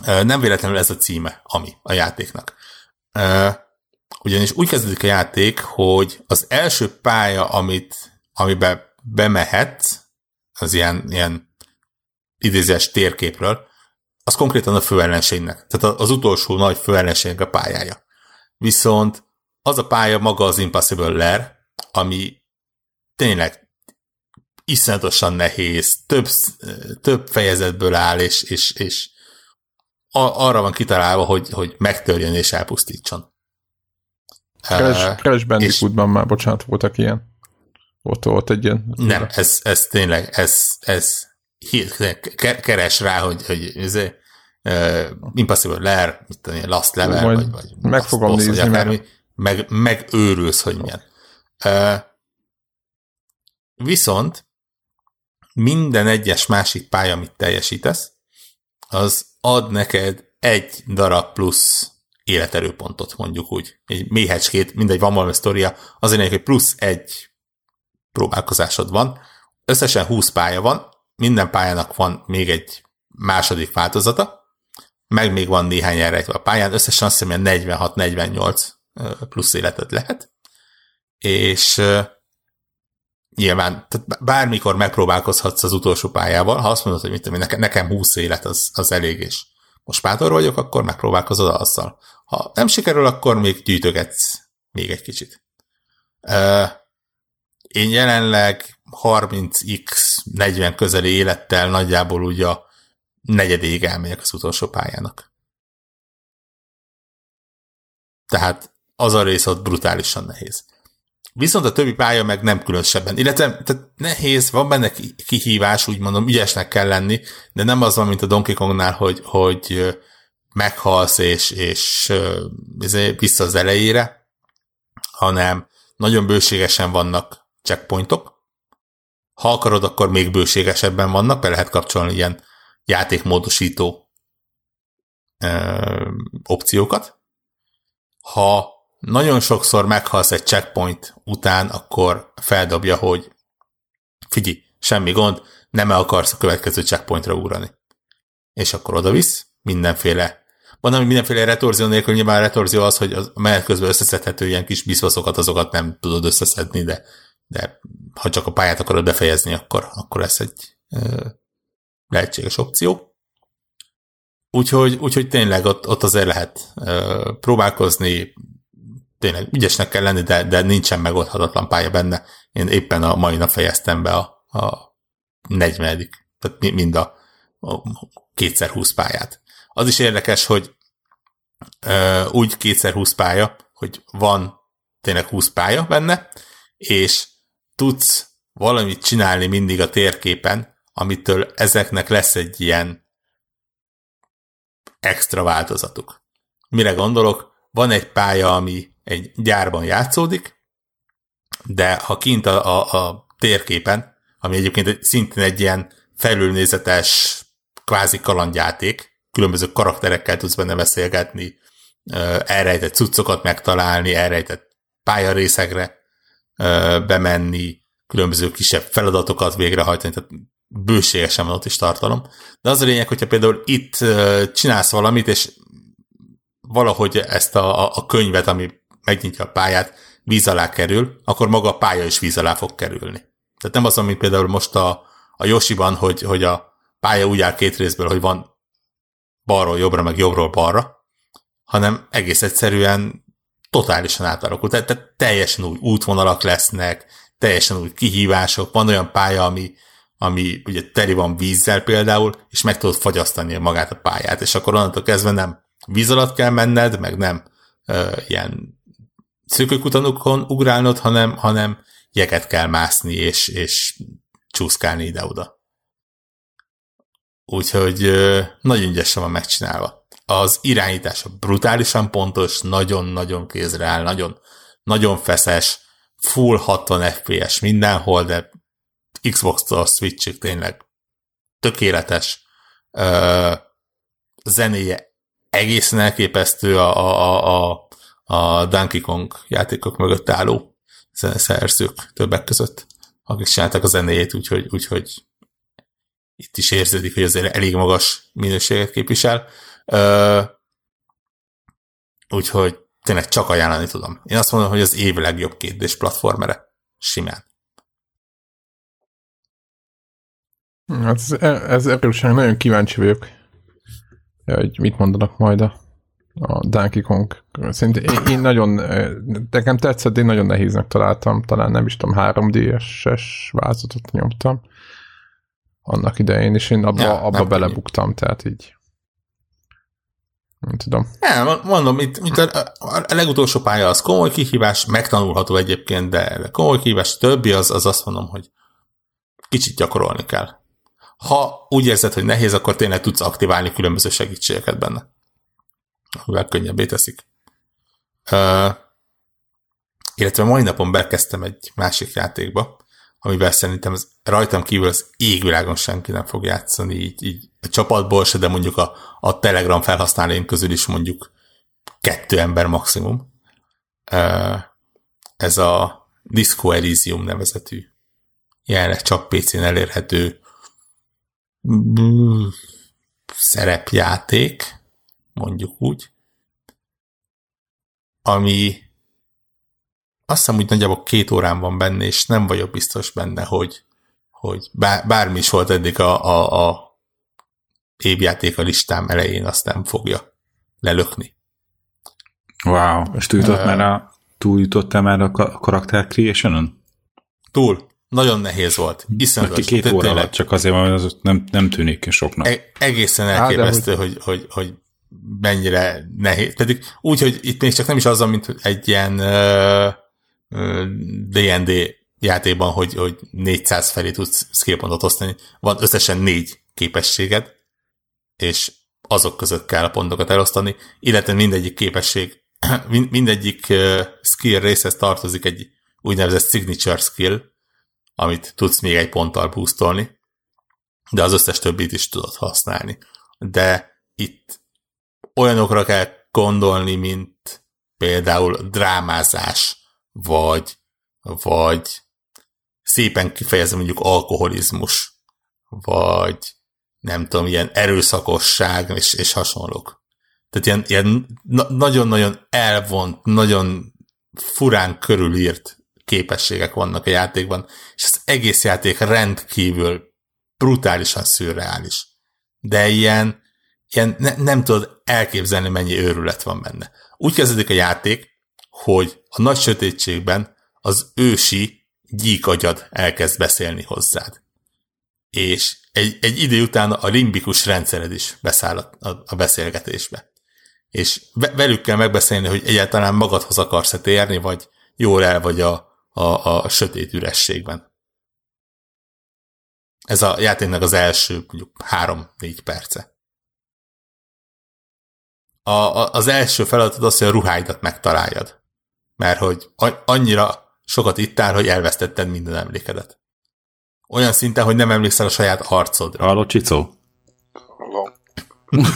Nem véletlenül ez a címe, ami a játéknak. Ugyanis úgy kezdődik a játék, hogy az első pálya, amit, amiben bemehetsz, az ilyen, ilyen idézés térképről, az konkrétan a főellenségnek. Tehát az utolsó nagy főellenségnek a pályája. Viszont az a pálya maga az Impossible Lair, ami tényleg iszonyatosan nehéz, több, több fejezetből áll, és, és, és arra van kitalálva, hogy, hogy megtörjön és elpusztítson. Crash, Crash Bandicootban már, bocsánat, voltak ilyen. Ott volt egy ilyen... Nem, ez, ez tényleg, ez, ez keres rá, hogy, hogy ez, uh, Impossible Lair, mit tudom, Last Level, Majd vagy, vagy meg fogom boss, nézni, akármi, meg, megőrülsz, hogy milyen. Uh, viszont minden egyes másik pálya, amit teljesítesz, az ad neked egy darab plusz életerőpontot, mondjuk úgy. Egy méhecskét, mindegy, van valami sztoria, azért hogy plusz egy próbálkozásod van. Összesen 20 pálya van, minden pályának van még egy második változata, meg még van néhány erre a pályán, összesen azt hiszem 46-48 plusz életed lehet, és nyilván tehát bármikor megpróbálkozhatsz az utolsó pályával, ha azt mondod, hogy mit nekem, nekem 20 élet az, az elég, és most bátor vagyok, akkor megpróbálkozod azzal. Ha nem sikerül, akkor még gyűjtögetsz még egy kicsit. Én jelenleg 30x 40 közeli élettel nagyjából úgy a negyedéig elmegyek az utolsó pályának. Tehát az a rész ott brutálisan nehéz. Viszont a többi pálya meg nem különösebben. Illetve tehát nehéz, van benne kihívás, úgy mondom, ügyesnek kell lenni, de nem az van, mint a Donkey Kongnál, hogy, hogy meghalsz és, és vissza az elejére, hanem nagyon bőségesen vannak checkpointok. Ha akarod, akkor még bőségesebben vannak, be lehet kapcsolni ilyen játékmódosító ö, opciókat. Ha nagyon sokszor meghalsz egy checkpoint után, akkor feldobja, hogy figyelj, semmi gond, nem -e akarsz a következő checkpointra ugrani. És akkor oda visz, mindenféle van, ami mindenféle retorzió nélkül, nyilván a retorzió az, hogy a menet közben összeszedhető ilyen kis biszvaszokat, azokat nem tudod összeszedni, de, de ha csak a pályát akarod befejezni, akkor, akkor ez egy ö, lehetséges opció. Úgyhogy, úgyhogy tényleg ott, ott azért lehet ö, próbálkozni, tényleg ügyesnek kell lenni, de, de nincsen megoldhatatlan pálya benne. Én éppen a mai nap fejeztem be a, a 40 tehát mind a, a kétszer 20 pályát. Az is érdekes, hogy ö, úgy kétszer 20 pálya, hogy van tényleg 20 pálya benne, és tudsz valamit csinálni mindig a térképen, amitől ezeknek lesz egy ilyen extra változatuk. Mire gondolok? Van egy pálya, ami egy gyárban játszódik, de ha kint a, a, a térképen, ami egyébként szintén egy ilyen felülnézetes kvázi kalandjáték, különböző karakterekkel tudsz benne beszélgetni, elrejtett cuccokat megtalálni, elrejtett pályarészekre bemenni, különböző kisebb feladatokat végrehajtani, tehát bőségesen van ott is tartalom. De az a lényeg, hogyha például itt csinálsz valamit, és valahogy ezt a, a könyvet, ami megnyitja a pályát, víz alá kerül, akkor maga a pálya is víz alá fog kerülni. Tehát nem az, mint például most a, a Yoshiban, hogy, hogy a pálya úgy áll két részből, hogy van balról jobbra, meg jobbról balra, hanem egész egyszerűen totálisan átalakult. Tehát, tehát teljesen új útvonalak lesznek, teljesen új kihívások, van olyan pálya, ami, ami ugye teli van vízzel például, és meg tudod fagyasztani magát a pályát, és akkor onnantól kezdve nem víz alatt kell menned, meg nem ö, ilyen szökőkutanukon ugrálnod, hanem, hanem jeget kell mászni, és, és csúszkálni ide-oda. Úgyhogy nagyon ügyesen van megcsinálva. Az irányítása brutálisan pontos, nagyon-nagyon kézre áll, nagyon, nagyon feszes, full 60 FPS mindenhol, de Xbox-tól Switch-ig tényleg tökéletes. Ö, zenéje egészen elképesztő a, a, a, a Donkey Kong játékok mögött álló zeneszerzők többek között, akik csinálták a zenéjét, úgyhogy, úgyhogy itt is érződik, hogy azért elég magas minőséget képvisel. Úgyhogy tényleg csak ajánlani tudom. Én azt mondom, hogy az év legjobb kérdés platformere. Simán. Hát ez, ez erősen nagyon kíváncsi vagyok, hogy mit mondanak majd a, a Donkey Kong. Szerintem én, én nagyon, nekem tetszett, én nagyon nehéznek találtam, talán nem is tudom, 3D-es vázatot nyomtam annak idején, és én abba, ja, abba belebuktam, tehát így nem tudom. Nem, mondom, itt, itt a, a, legutolsó pálya az komoly kihívás, megtanulható egyébként, de, de komoly kihívás, többi az, az azt mondom, hogy kicsit gyakorolni kell. Ha úgy érzed, hogy nehéz, akkor tényleg tudsz aktiválni különböző segítségeket benne. Amivel könnyebbé teszik. Uh, illetve mai napon bekezdtem egy másik játékba, amivel szerintem az, rajtam kívül az égvilágon senki nem fog játszani, így, így a csapatból se, de mondjuk a, a Telegram felhasználóim közül is mondjuk kettő ember maximum. Ez a Disco Elysium nevezetű, jelenleg csak PC-n elérhető szerepjáték, mondjuk úgy, ami azt hiszem, hogy nagyjából két órán van benne, és nem vagyok biztos benne, hogy, hogy bár, bármi is volt eddig a, a, a évjáték a listám elején, azt nem fogja lelökni. Wow, és túljutott uh, már a, túljutottál már a karakter creation-on? Túl. Nagyon nehéz volt. Iszonyatos. Két óra alatt csak azért, mert az nem, nem tűnik soknak. E- egészen elképesztő, Á, hogy, hogy, hogy mennyire nehéz. Pedig úgy, hogy itt még csak nem is az, mint egy ilyen D&D játékban, hogy, hogy 400 felé tudsz skillpontot osztani, van összesen négy képességed, és azok között kell a pontokat elosztani, illetve mindegyik képesség, mindegyik skill részhez tartozik egy úgynevezett signature skill, amit tudsz még egy ponttal boostolni, de az összes többit is tudod használni. De itt olyanokra kell gondolni, mint például drámázás, vagy, vagy szépen kifejezem mondjuk alkoholizmus, vagy nem tudom, ilyen erőszakosság és, és hasonlók. Tehát ilyen, ilyen nagyon-nagyon elvont, nagyon furán körülírt képességek vannak a játékban, és az egész játék rendkívül brutálisan szürreális. De ilyen, ilyen ne, nem tudod elképzelni, mennyi őrület van benne. Úgy kezdődik a játék, hogy a nagy sötétségben az ősi gyíkagyad elkezd beszélni hozzád. És egy, egy idő után a limbikus rendszered is beszáll a, a, beszélgetésbe. És velük kell megbeszélni, hogy egyáltalán magadhoz akarsz-e térni, vagy jól el vagy a, a, a sötét ürességben. Ez a játéknak az első mondjuk három-négy perce. A, a, az első feladat az, hogy a ruháidat megtaláljad. Mert hogy annyira sokat ittál, hogy elvesztetted minden emlékedet. Olyan szinten, hogy nem emlékszel a saját arcodra. Halló, Csicó? Halló.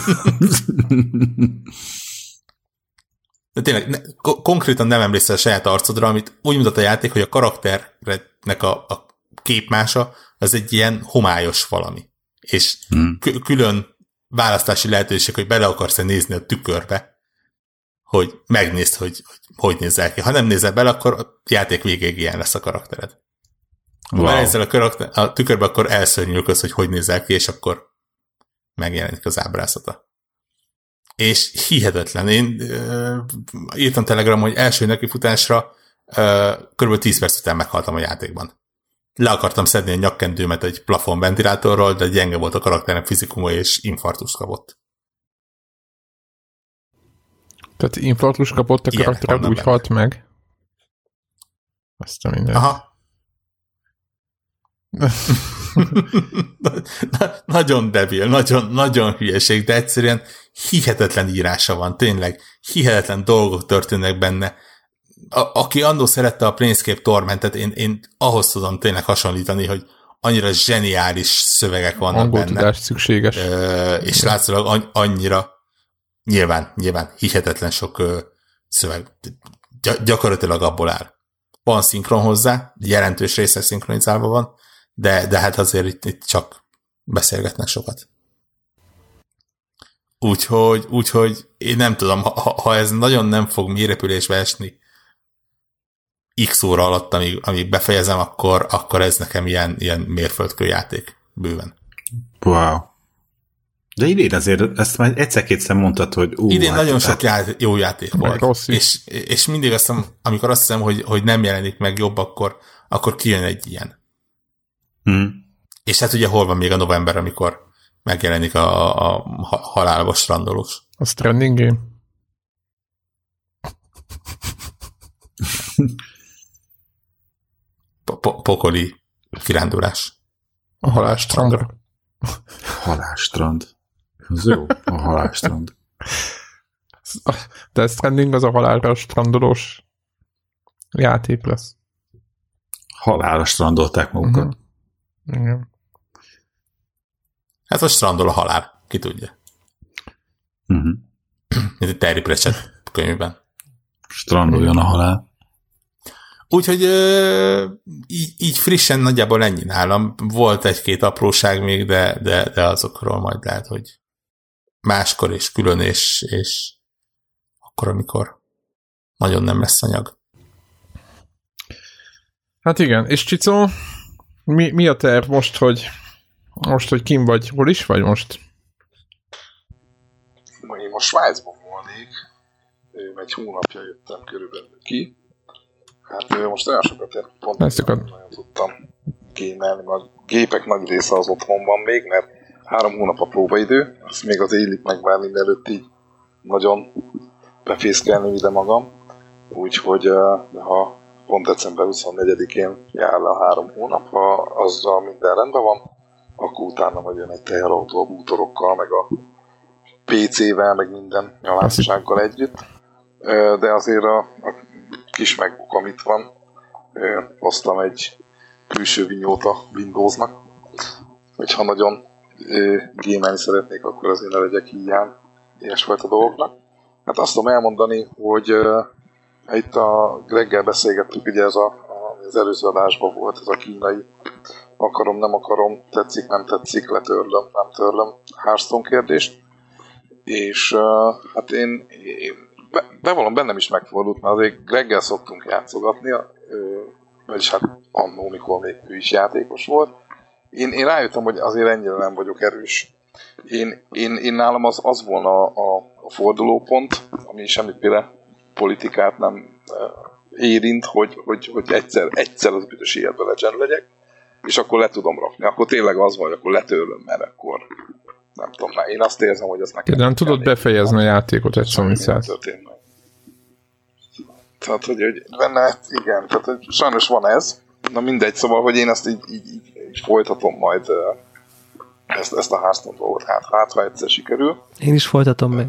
De tényleg, ne, konkrétan nem emlékszel a saját arcodra, amit úgy mutat a játék, hogy a karakternek a, a képmása az egy ilyen homályos valami. És hmm. külön választási lehetőség, hogy bele akarsz-e nézni a tükörbe, hogy megnézd, hogy, hogy hogy nézel ki. Ha nem nézel bele, akkor a játék végéig ilyen lesz a karaktered. Ha wow. belenézel a, karakter, a tükörbe, akkor elszörnyülköz, hogy hogy nézel ki, és akkor megjelenik az ábrázata. És hihetetlen. Én uh, írtam Telegram, hogy első nekifutásra uh, kb. 10 perc után meghaltam a játékban. Le akartam szedni a nyakkendőmet egy plafon ventilátorról, de gyenge volt a karakterem fizikuma, és infartus kapott. Tehát infartus kapott a karakter, úgy halt meg. Azt a minden. Aha. nagyon debil, nagyon, nagyon hülyeség, de egyszerűen hihetetlen írása van, tényleg. Hihetetlen dolgok történnek benne. A, aki annó szerette a Planescape Tormentet, én, én ahhoz tudom tényleg hasonlítani, hogy annyira zseniális szövegek vannak Angol benne. tudás szükséges. Ö, és látszólag annyira nyilván, nyilván hihetetlen sok ö, szöveg gy- gyakorlatilag abból áll. Van szinkron hozzá, jelentős része szinkronizálva van, de, de hát azért itt, itt csak beszélgetnek sokat. Úgyhogy, úgyhogy én nem tudom, ha, ha ez nagyon nem fog mérepülésbe esni x óra alatt, amíg, amíg befejezem, akkor, akkor ez nekem ilyen, ilyen mérföldkő játék bőven. Wow. De idén azért ezt már egyszer-kétszer mondtad, hogy ú, Idén hát, nagyon sok hát, jó játék volt. Rossz és, és mindig azt hiszem, amikor azt hiszem, hogy, hogy nem jelenik meg jobb, akkor, akkor kijön egy ilyen. Hmm. És hát ugye hol van még a november, amikor megjelenik a, a, a halálba strandolós. A Stranding Game. Pokoli kirándulás. A halálstrandra. Halálstrand. Az jó, a halálstrand. De Stranding az a halálra strandolós játék lesz. Halálra strandolták magukat. Uh-huh. Igen. Hát a strandol a halál, ki tudja. Uh-huh. Mint egy Terry Pratchett könyvben. Strandoljon a halál. Úgyhogy így, így frissen nagyjából ennyi nálam. Volt egy-két apróság még, de, de, de azokról majd lehet, hogy máskor és külön, és, és akkor, amikor nagyon nem lesz anyag. Hát igen, és Csicó, mi, mi a terv most, hogy most, hogy kim vagy? Hol is vagy most? Én most Svájcban volnék. Én egy hónapja jöttem körülbelül ki. Hát most olyan sokat pont Ezt nem nagyon tudtam gémelni, mert a gépek nagy része az otthon van még, mert három hónap a próbaidő, azt még az élik megvárni, mielőtt így nagyon befészkelni ide magam. Úgyhogy ha pont december 24-én jár le a három hónap, ha azzal minden rendben van, akkor utána majd jön egy teherautó a bútorokkal, meg a PC-vel, meg minden nyalássággal együtt. De azért a, a kis MacBook, amit van, hoztam egy külső vinyót a Windowsnak, hogyha nagyon gémelni szeretnék, akkor azért ne legyek hiány ilyesfajta dolgoknak. Hát azt tudom elmondani, hogy Itt a Greggel beszélgettük, ugye ez a, az előző adásban volt ez a kínai akarom, nem akarom, tetszik, nem tetszik, letörlöm, nem törlöm Hearthstone kérdést. És uh, hát én, én bevallom, bennem is megfordult, mert azért Greggel szoktunk játszogatni, vagyis hát annó, mikor még ő is játékos volt. Én, én rájöttem, hogy azért ennyire nem vagyok erős. Én, én, én nálam az, az volna a, a fordulópont, ami semmiféle politikát nem érint, hogy, hogy, hogy egyszer, egyszer az büdös életbe legyen legyek, és akkor le tudom rakni. Akkor tényleg az van, hogy akkor letörlöm, mert akkor nem tudom, már én azt érzem, hogy ez nekem... De nem tudod befejezni a játékot egy szomszéd. Tehát, hogy, hogy benne, igen, tehát hogy sajnos van ez. Na mindegy, szóval, hogy én ezt így, így, így, így folytatom majd ezt, ezt a házton dolgot, hát, hát ha egyszer sikerül. Én is folytatom meg.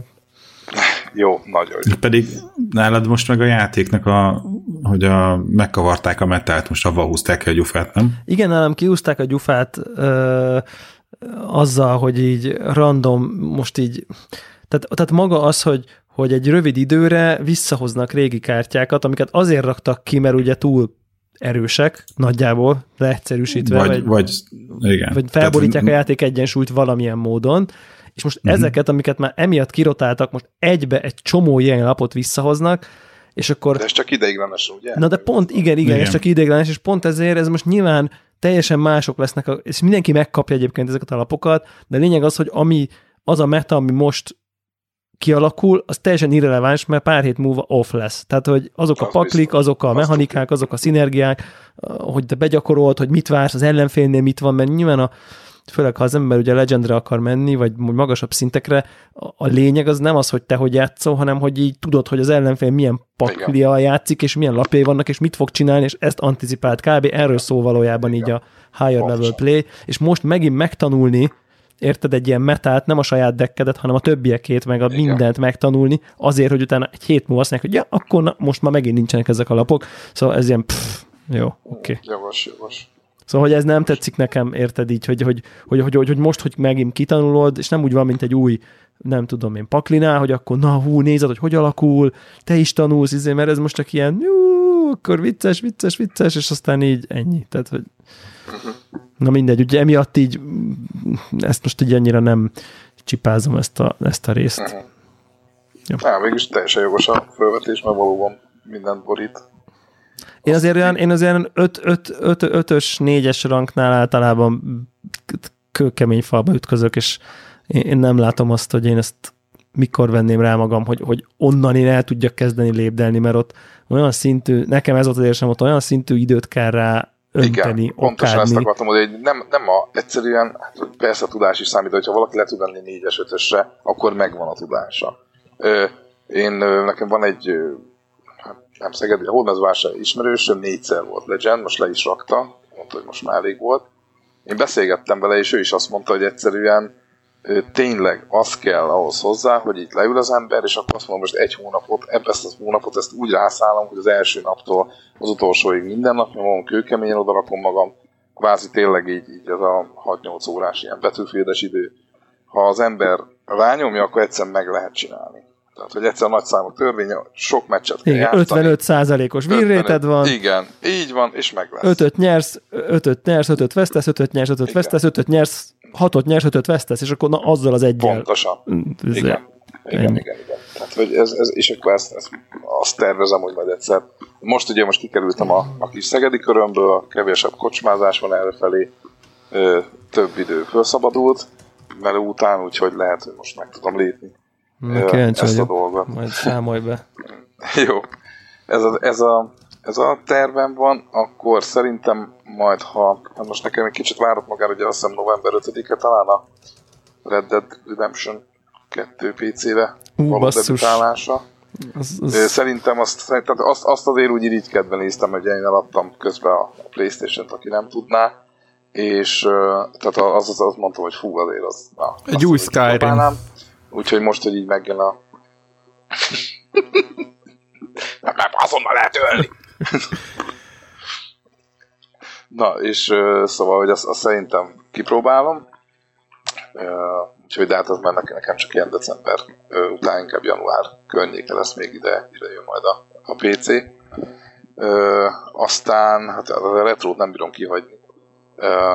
Jó, nagyon jó. Pedig nálad most meg a játéknak, a, hogy a, megkavarták a metált, most avval húzták ki a gyufát, nem? Igen, nálam kiúzták a gyufát ö, azzal, hogy így random, most így, tehát, tehát maga az, hogy, hogy egy rövid időre visszahoznak régi kártyákat, amiket azért raktak ki, mert ugye túl erősek, nagyjából, leegyszerűsítve, vagy, vagy, vagy, igen. vagy felborítják Tehát, a játék egyensúlyt valamilyen módon, és most uh-huh. ezeket, amiket már emiatt kirotáltak, most egybe egy csomó ilyen lapot visszahoznak, és akkor... De ez csak ideiglenes, ugye? Na de pont, igen, igen, igen. ez csak ideiglenes, és pont ezért ez most nyilván teljesen mások lesznek, a, és mindenki megkapja egyébként ezeket a lapokat, de lényeg az, hogy ami, az a meta, ami most kialakul, az teljesen irreleváns, mert pár hét múlva off lesz. Tehát, hogy azok a paklik, azok a mechanikák, azok a szinergiák, hogy te begyakorolt, hogy mit vársz az ellenfélnél, mit van, mert nyilván a, főleg ha az ember ugye Legendre akar menni, vagy magasabb szintekre, a lényeg az nem az, hogy te hogy játszol, hanem hogy így tudod, hogy az ellenfél milyen paklia játszik, és milyen lapjai vannak, és mit fog csinálni, és ezt anticipált kb. Erről szól valójában így a higher level play, és most megint megtanulni, érted, egy ilyen metát, nem a saját dekkedet, hanem a többiekét, meg a Igen. mindent megtanulni, azért, hogy utána egy hét múlva azt mondják, hogy ja, akkor na, most már megint nincsenek ezek a lapok. Szóval ez ilyen pff, jó, oké. Okay. Jogos, jogos. Szóval, hogy ez nem tetszik nekem, érted így, hogy, hogy, hogy, hogy, hogy, hogy most, hogy megint kitanulod, és nem úgy van, mint egy új, nem tudom én, paklinál, hogy akkor na hú, nézed, hogy hogy alakul, te is tanulsz, izé, mert ez most csak ilyen, jú, akkor vicces, vicces, vicces, és aztán így ennyi. Tehát, hogy na mindegy, ugye emiatt így ezt most így annyira nem csipázom ezt a, ezt a részt. Uh-huh. Ja. Ja, mégis teljesen jogos a felvetés, mert valóban mindent borít. Én azért olyan, én azért olyan 5, 5, 5, 5-ös, 4-es ranknál általában kőkemény falba ütközök, és én, én nem látom azt, hogy én ezt mikor venném rá magam, hogy, hogy onnan én el tudjak kezdeni lépdelni, mert ott olyan szintű, nekem ez volt az érzem, ott olyan szintű időt kell rá önteni, Igen, pontosan ezt akartam mondani, hogy nem, nem a, egyszerűen, hát persze a tudás is számít, hogyha valaki le tud venni 4-es, 5 akkor megvan a tudása. Ö, én, nekem van egy nem Szegedi, a Hódmezvásár ismerősöm, négyszer volt Legend, most le is rakta, mondta, hogy most már elég volt. Én beszélgettem vele, és ő is azt mondta, hogy egyszerűen tényleg az kell ahhoz hozzá, hogy itt leül az ember, és akkor azt mondom, most egy hónapot, ebbe ezt a hónapot ezt úgy rászállom, hogy az első naptól az utolsóig minden nap nyomom, kőkeményen odarakom magam, kvázi tényleg így, így ez a 6-8 órás ilyen betűfédes idő. Ha az ember rányomja, akkor egyszer meg lehet csinálni. Tehát, hogy egyszer nagy számú törvény, sok meccset kell igen, 55 százalékos winrate van. Igen, így van, és meg lesz. 5 nyersz, 5 nyersz, 5 vesztesz, 5 nyersz, 5 vesztesz, 5 nyersz, 6 nyersz, 5 vesztesz, és akkor na, azzal az egyel. Pontosan. Mm, ez igen. Igen, igen, igen, igen. Tehát, hogy ez, ez, és akkor ezt, ezt, azt tervezem, hogy majd egyszer. Most ugye most kikerültem a, a kis szegedi körömből, kevésebb kocsmázás van errefelé, több idő felszabadult, mert után, úgyhogy lehet, hogy most meg tudom lépni Kíváncsi ezt a dolgot. Majd számolj be. Jó. Ez a, ez, a, ez a tervem van, akkor szerintem majd, ha most nekem egy kicsit várat magára, hogy azt hiszem november 5-e talán a Red Dead Redemption 2 PC-re való debütálása. Az, az... Szerintem azt, szerintem azt, azt azért úgy irigykedve néztem, hogy én eladtam közben a, Playstation-t, aki nem tudná, és tehát az, az, az mondtam, hogy fú, azért az... Na, Egy új Skyrim. Úgyhogy most, hogy így megjön a... nem, nem, azonnal lehet ölni! Na, és uh, szóval, hogy azt, azt szerintem kipróbálom. Uh, úgyhogy de hát az már nekem, csak ilyen december uh, után, inkább január környéke lesz még ide, ide jön majd a a PC. Ö, aztán, hát a retrót nem bírom kihagyni. Ö,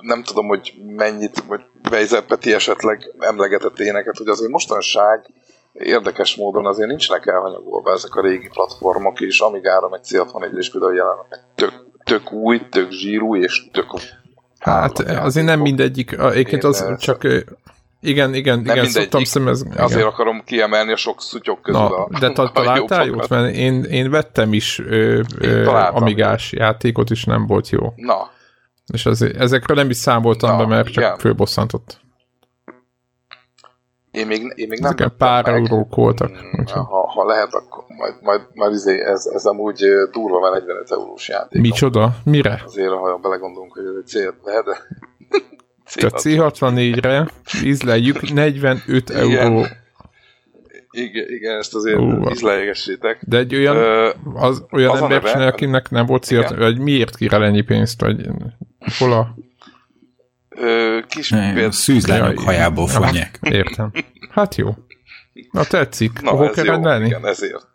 nem tudom, hogy mennyit, vagy Weiser Peti esetleg emlegetett éneket, hogy azért mostanság érdekes módon azért nincsenek elhanyagolva ezek a régi platformok, és Amigára meg C61 is például jelennek tök, tök új, tök zsírú, és tök Hát azért nem mindegyik, egyébként az csak igen, igen, nem igen, szoktam szemezni. Azért akarom kiemelni a sok szutyok közül Na, a De ta, találtál jót? Mert én, én vettem is ö, ö, amigás játékot, és nem volt jó. Na. És azért, ezekről nem is számoltam Na, be, mert csak igen. főbosszantott. Én még, én még nem Ezeken pár meg. eurók voltak. Hmm, ha, ha lehet, akkor majd, majd, majd izé, ez, ez amúgy durva, mert 45 eurós játék. Micsoda? Mire? Azért, ha belegondolunk, hogy ez egy cél lehet, de tehát C64-re ízleljük 45 igen. euró. Igen, igen, ezt azért uh, ízleljegessétek. De egy olyan, az, olyan az ember csinál, akinek nem volt c vagy miért kire ennyi pénzt, vagy hol a... Ö, kis ne, szűzlányok hajából fonják. Értem. Hát jó. Na tetszik. Na, Hol kell rendelni? Igen, ezért.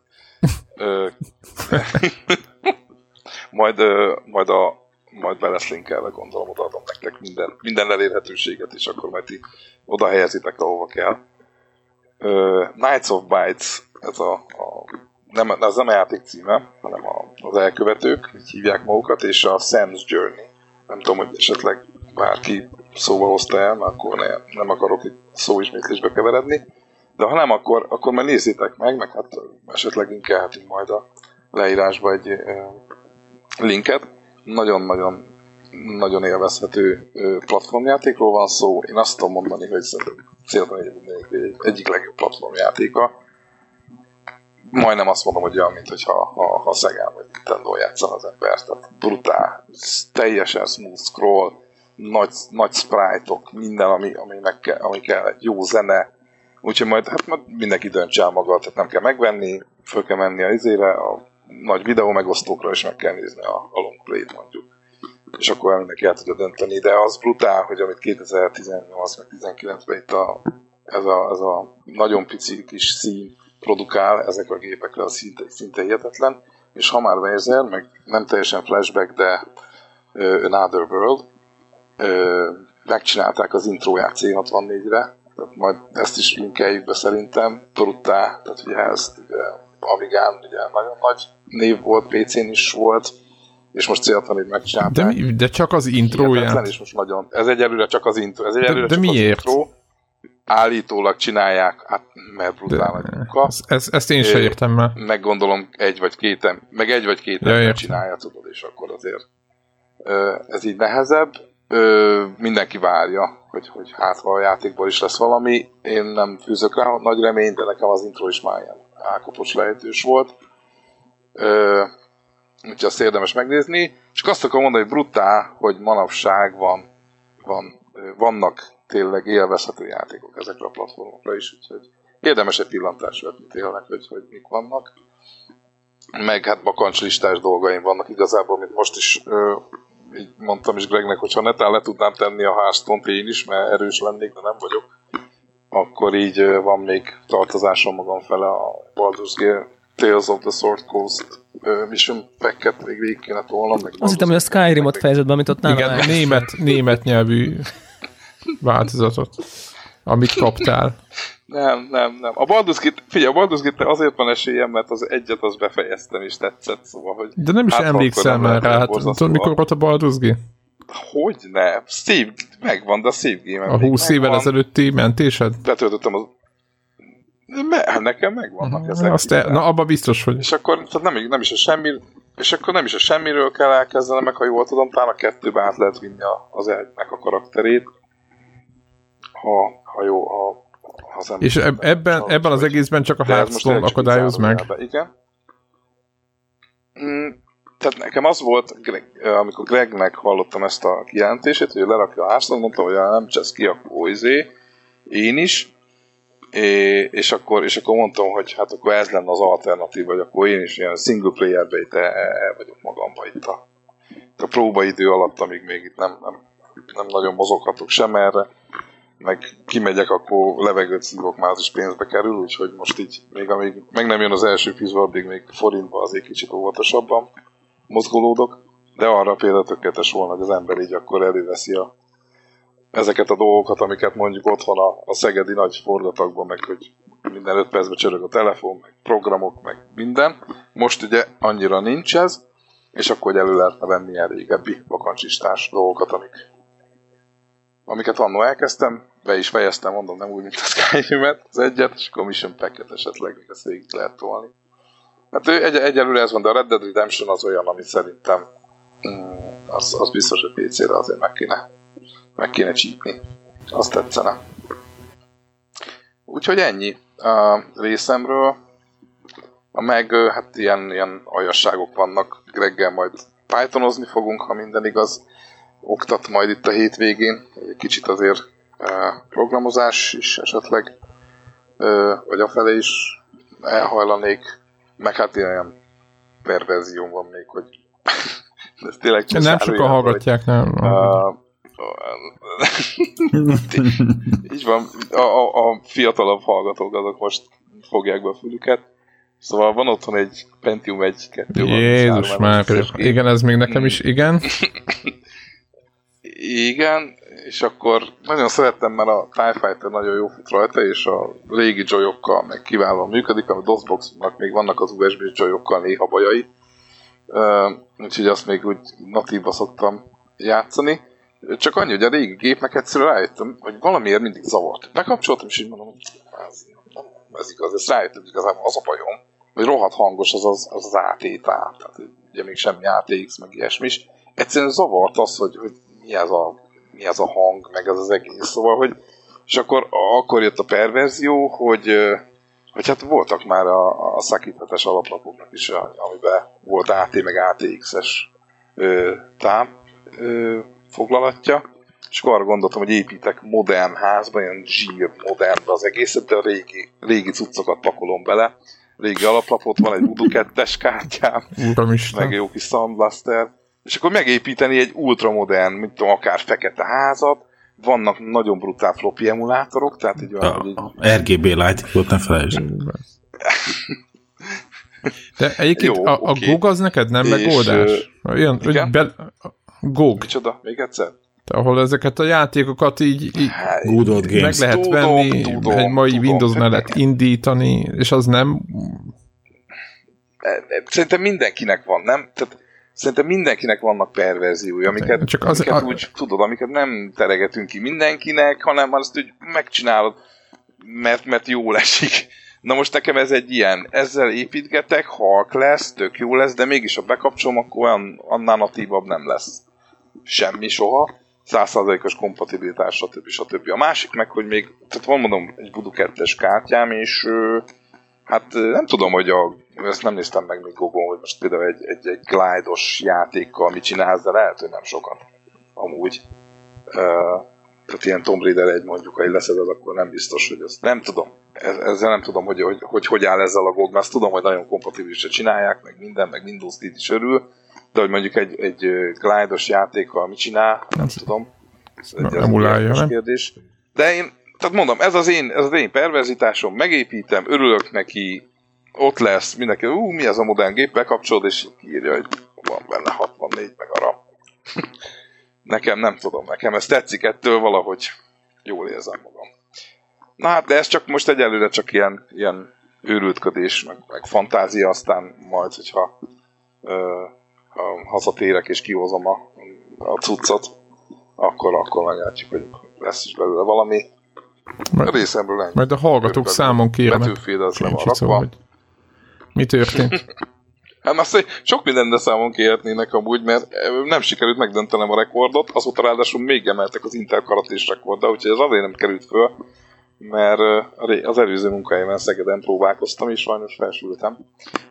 Ö, majd, majd a majd be lesz linkelve, gondolom, odaadom nektek minden, minden elérhetőséget, és akkor majd ti oda helyezitek, ahova kell. Uh, Knights of Bites, ez a, a nem, ez nem a játék címe, hanem a, az elkövetők, így hívják magukat, és a Sam's Journey. Nem tudom, hogy esetleg bárki szóba hozta el, akkor ne, nem akarok itt szóismétlésbe keveredni. De ha nem, akkor, akkor már nézzétek meg, meg hát esetleg linkelhetünk majd a leírásba egy linket nagyon-nagyon nagyon élvezhető platformjátékról van szó. Én azt tudom mondani, hogy szerintem egy, egyik legjobb platformjátéka. Majdnem azt mondom, hogy olyan, mint hogyha ha, ha Szegán vagy Nintendo játszan az ember. Tehát brutál, teljesen smooth scroll, nagy, nagy sprite-ok, minden, ami, ami, meg kell, ami kell, jó zene. Úgyhogy majd, hát majd mindenki döntse el maga, tehát nem kell megvenni, föl kell menni a izére, a nagy videó megosztókra is meg kell nézni a, a long play-t mondjuk. És akkor mindenki el tudja dönteni, de az brutál, hogy amit 2018 meg 19-ben itt a, ez, a, ez a nagyon pici kis szín produkál ezek a gépekre, az szinte, szinte hihetetlen. És ha már Weiser, meg nem teljesen flashback, de Another World, uh, megcsinálták az intróját C64-re, tehát majd ezt is linkeljük be szerintem, brutál, tehát ugye ez ugye, Avigán ugye nagyon nagy név volt, PC-n is volt, és most céltan így megcsinálták. De, de csak az intróját. és most nagyon, ez egyelőre csak az intro. Ez egyelőre de, de csak miért? Az intro. Állítólag csinálják, hát mert brutál nagy munka. Ezt, ezt én sem értem már. Meg gondolom egy vagy két, meg egy vagy két ja, ember csinálja, tudod, és akkor azért ez így nehezebb. Mindenki várja, hogy, hogy hát ha a játékból is lesz valami. Én nem fűzök rá nagy reményt, de nekem az intro is már ilyen ákapos lehetős volt. Ö, úgyhogy azt érdemes megnézni. És azt akarom mondani, hogy brutál, hogy manapság van, van, vannak tényleg élvezhető játékok ezekre a platformokra is, úgyhogy érdemes egy pillantást vetni tényleg, hogy, hogy mik vannak. Meg hát bakancslistás dolgaim vannak igazából, mint most is ö, így mondtam is Gregnek, hogyha netán le tudnám tenni a háztont én is, mert erős lennék, de nem vagyok, akkor így van még tartozásom magam fele a Baldur's Gate Tales of the Sword Coast Mission Pack-et még végig kéne tolnom. Meg Azt hittem, hogy a Skyrim-ot fejezett be, amit ott nálam Igen, német, német nyelvű változatot, amit kaptál. Nem, nem, nem. A Baldur's Gate, figyelj, a Baldur's Gate azért van esélyem, mert az egyet az befejeztem, és tetszett, szóval, hogy... De nem is hát emlékszem már rá, hát tudod, mikor volt a Baldur's Gate? Hogy ne? Steve, megvan, de a Steve game A 20 évvel ezelőtti mentésed? Betöltöttem az me, nekem megvannak uh-huh. ezek. Azt e, na, abba biztos, hogy... És akkor tehát nem, nem is a semmi, és akkor nem is a semmiről kell elkezdenem, meg ha jól tudom, talán a kettőbe át lehet vinni az egynek a karakterét. Ha, ha jó, ha, az És eb- ebben, ebben az egészben csak a Hearthstone akadályoz meg. Be, igen. Mm, tehát nekem az volt, Greg, amikor Gregnek hallottam ezt a kijelentését, hogy lerakja a Hearthstone, mondtam, hogy nem csesz ki, akkor izé, én is, É, és, akkor, és akkor mondtam, hogy hát akkor ez lenne az alternatív, vagy akkor én is ilyen single playerbe itt el, el vagyok magamba itt a, a próbaidő alatt, amíg még itt nem, nem, nem nagyon mozoghatok sem erre. Meg kimegyek, akkor levegőt szívok, már is pénzbe kerül, úgyhogy most így, még amíg meg nem jön az első fizva, addig még forintba azért kicsit óvatosabban mozgolódok, de arra például tökéletes volna, hogy az ember így akkor előveszi a, ezeket a dolgokat, amiket mondjuk ott van a, a szegedi nagy forgatagban, meg hogy minden öt percben csörög a telefon, meg programok, meg minden. Most ugye annyira nincs ez, és akkor elő lehetne venni ilyen régebbi vakancsistás dolgokat, amik, amiket annól elkezdtem, be is fejeztem, mondom, nem úgy, mint a Skyrim-et, az egyet, és akkor Mission Packet esetleg még ezt végig lehet tolni. Hát egy, egyelőre ez van, de a Red Dead Redemption az olyan, ami szerintem mm, az, az biztos, hogy PC-re azért meg kéne, meg kéne csípni. Azt tetszene. Úgyhogy ennyi a részemről. A meg hát ilyen, ilyen aljasságok vannak. Reggel majd Pythonozni fogunk, ha minden igaz. Oktat majd itt a hétvégén. Egy kicsit azért programozás is esetleg, vagy afelé is elhajlanék. Meg hát ilyen perverzióm van még, hogy ez tényleg Nem sokan hallgatják, nem. Uh, így van, a, a, a fiatalabb hallgatók azok most fogják be a fülüket. Szóval van otthon egy Pentium 1 2 Jézus már, igen, ez még nekem is, igen. igen, és akkor nagyon szerettem, mert a TIE Fighter nagyon jó fut rajta, és a régi joyokkal meg kiválóan működik, a DOSBox-nak még vannak az USB joyokkal néha bajai, úgyhogy azt még úgy natívba szoktam játszani. Csak annyi, hogy a régi gépnek egyszerűen rájöttem, hogy valamiért mindig zavart. Bekapcsoltam, és így mondom, hogy ez, nem, ez igaz, ezt rájöttem, hogy igazából az a bajom, hogy rohadt hangos az az, az, az AT-tár, tehát ugye még semmi ATX, meg ilyesmi is. Egyszerűen zavart az, hogy, hogy mi, ez a, mi ez a hang, meg ez az egész, szóval, hogy és akkor, akkor jött a perverzió, hogy, hogy hát voltak már a, a szakítetes alaplapoknak is, amiben volt AT meg ATX-es tám, foglalatja, és akkor arra gondoltam, hogy építek modern házba, ilyen zsír modern az egészet, de a régi, régi cuccokat pakolom bele. Régi alaplapot, van egy Voodoo 2 kártyám, meg jó kis Sound Blaster, és akkor megépíteni egy ultramodern, mint tudom, akár fekete házat, vannak nagyon brutál floppy emulátorok, tehát így olyan, a, hogy így... RGB Light, volt ne felejtsd. De egyébként Jó, a, a okay. GOG az neked nem és, megoldás? Olyan, igen? Be, GOG. Micsoda? Még egyszer? ahol ezeket a játékokat így, így Good old meg lehet tudom, venni, tudom, egy mai tudom, Windows mellett indítani, és az nem... E, e, szerintem mindenkinek van, nem? Tehát szerintem mindenkinek vannak perverziói, amiket, Csak az, amiket a... úgy tudod, amiket nem teregetünk ki mindenkinek, hanem azt úgy megcsinálod, mert, mert jól esik. Na most nekem ez egy ilyen, ezzel építgetek, halk lesz, tök jó lesz, de mégis a bekapcsolom, akkor olyan annál natívabb nem lesz semmi soha, százszázalékos kompatibilitás, stb. stb. A másik meg, hogy még, tehát van mondom egy 2 kártyám, és hát nem tudom, hogy a, ezt nem néztem meg még Gogon, hogy most például egy, egy, egy glide-os játékkal mit csinálsz, de lehet, hogy nem sokat. Amúgy. Uh, tehát ilyen Tomb Raider egy mondjuk, ha leszeded, akkor nem biztos, hogy ezt nem tudom. Ezzel nem tudom, hogy hogy, hogy, hogy áll ezzel a GOG, azt tudom, hogy nagyon kompatibilisre csinálják, meg minden, meg Windows 10 is örül, de hogy mondjuk egy, egy glide-os játékkal mit csinál, nem, nem tudom. Ez egy emulálja, nem? Kérdés. De én, tehát mondom, ez az én, ez az én perverzitásom, megépítem, örülök neki, ott lesz, mindenki, ú, mi ez a modern gép, bekapcsolod, és írja, hogy van benne 64 meg a RAM. nekem nem tudom, nekem ez tetszik ettől valahogy jól érzem magam. Na hát, de ez csak most egyelőre csak ilyen, ilyen őrültködés, meg, meg fantázia, aztán majd, hogyha ö, hazatérek és kihozom a, a cuccot, akkor, akkor meglátjuk, hogy lesz is belőle valami. Majd, részemről ennyi. Majd a hallgatók számon kérnek. Betűfél az nem a rakva. Hogy mi történt? Hát azt, sok mindenre számon kérhetnének amúgy, mert nem sikerült megdöntenem a rekordot, azóta ráadásul még emeltek az Intel karatés rekordda, úgyhogy ez azért nem került föl, mert az előző munkájában Szegeden próbálkoztam, és sajnos felsültem.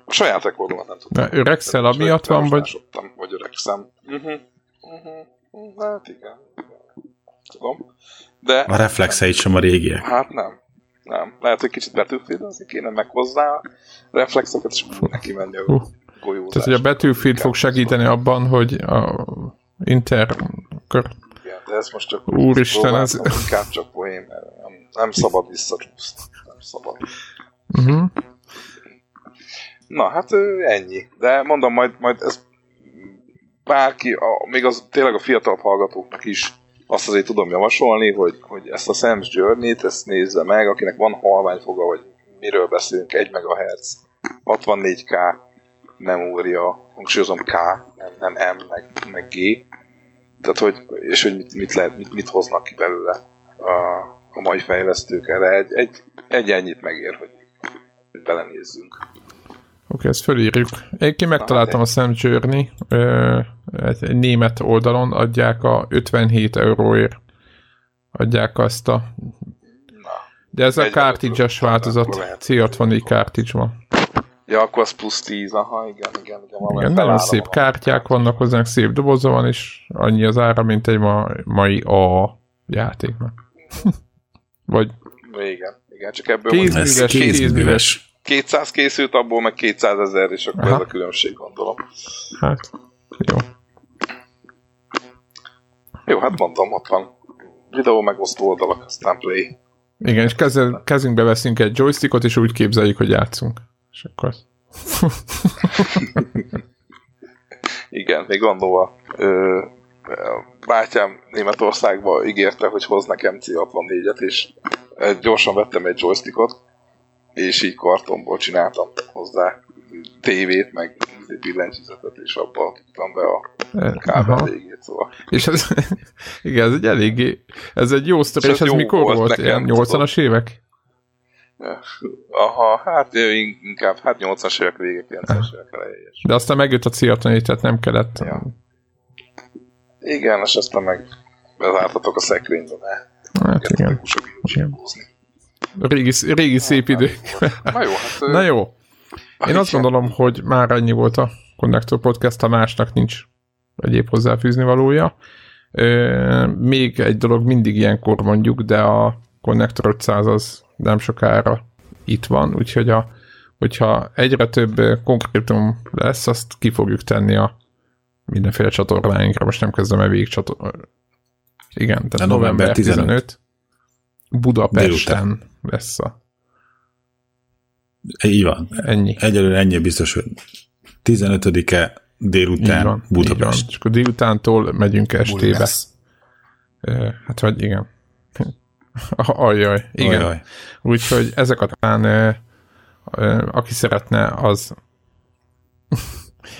A saját rekordomat nem tudtam. De öregszel amiatt van, vagy? Vagy öregszem. Uh-huh. Uh-huh. Hát igen. Tudom. De... A reflexeit sem a régiek. Hát nem. Nem. Lehet, hogy kicsit betűfélezni kéne meg hozzá a reflexeket, és neki menni a golyózás. Tehát, hogy a Battlefield fog segíteni abban, hogy a Inter... Igen, de ez most csak Úristen, ez... Inkább csak poém. nem szabad visszacsúszni. Nem szabad. Uh-huh. Na, hát ennyi. De mondom, majd, majd ez bárki, a, még az tényleg a fiatal hallgatóknak is azt azért tudom javasolni, hogy, hogy ezt a Sam's Journey-t, ezt nézze meg, akinek van halványfoga, vagy miről beszélünk, 1 MHz, 64K memória, hangsúlyozom K, nem, nem M, meg, meg G, tehát hogy, és hogy mit, mit, lehet, mit, mit hoznak ki belőle a, a mai fejlesztők erre. Egy, egy, egy ennyit megér, hogy, hogy belenézzünk. Oké, okay, ezt fölírjuk. Én ki megtaláltam a Sam Journey, egy, egy német oldalon adják a 57 euróért adják azt a de ez a cartridge változat, C64 cartridge van. Ja, akkor az plusz 10, aha, igen, igen. igen, igen nagyon szép kártyák vannak hozzánk, szép doboza van, és annyi az ára, mint egy ma, mai A játéknak. Vagy... Igen, igen, csak ebből kézműves, kézműves. 200 készült, abból meg 200 ezer, és akkor aha. ez a különbség, gondolom. Hát, jó. Jó, hát mondom, ott van videó megosztó oldalak, aztán play. Igen, és kezel, kezünkbe veszünk egy joystickot, és úgy képzeljük, hogy játszunk. És akkor... Igen, még annó ö, bátyám Németországba ígérte, hogy hoz nekem C64-et, és gyorsan vettem egy joystickot, és így kartonból csináltam hozzá tévét, meg billentyűzetet, és abba tudtam be a kábel végét, szóval. És ez, igen, ez egy eléggé, ez egy jó sztori, és, és ez mikor volt? volt? Ilyen 80-as évek? Aha, hát inkább, hát 80-as évek vége, 90-as évek elején. De aztán megjött a ciatoni, tehát nem kellett. Ja. Igen, és aztán meg bezártatok a szekrénybe, mert hát igen. igen. Régi, régi szép idők. Na jó, hát... Na jó. Én azt gondolom, hogy már ennyi volt a Connector Podcast, a másnak nincs egyéb hozzáfűzni valója. Még egy dolog mindig ilyenkor mondjuk, de a Connector 500 az nem sokára itt van, úgyhogy a, hogyha egyre több konkrétum lesz, azt ki fogjuk tenni a mindenféle csatornáinkra. Most nem kezdem el végig csator... Igen, tehát november 15, 15 Budapesten délután. lesz a így van. Ennyi. Egyelőre ennyi biztos, hogy 15-e délután van, Budapest. És akkor délutántól megyünk estébe. Hát vagy igen. Ajjaj, igen. Ajjaj. Úgyhogy ezek a talán, aki szeretne, az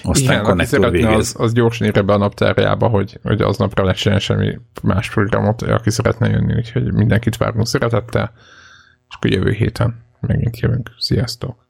aztán Igen, aki szeretne, az, az gyorsan írja be a naptárjába, hogy, hogy aznapra ne semmi más programot, aki szeretne jönni, úgyhogy mindenkit várunk szeretettel, és akkor jövő héten megint jövünk. Sziasztok!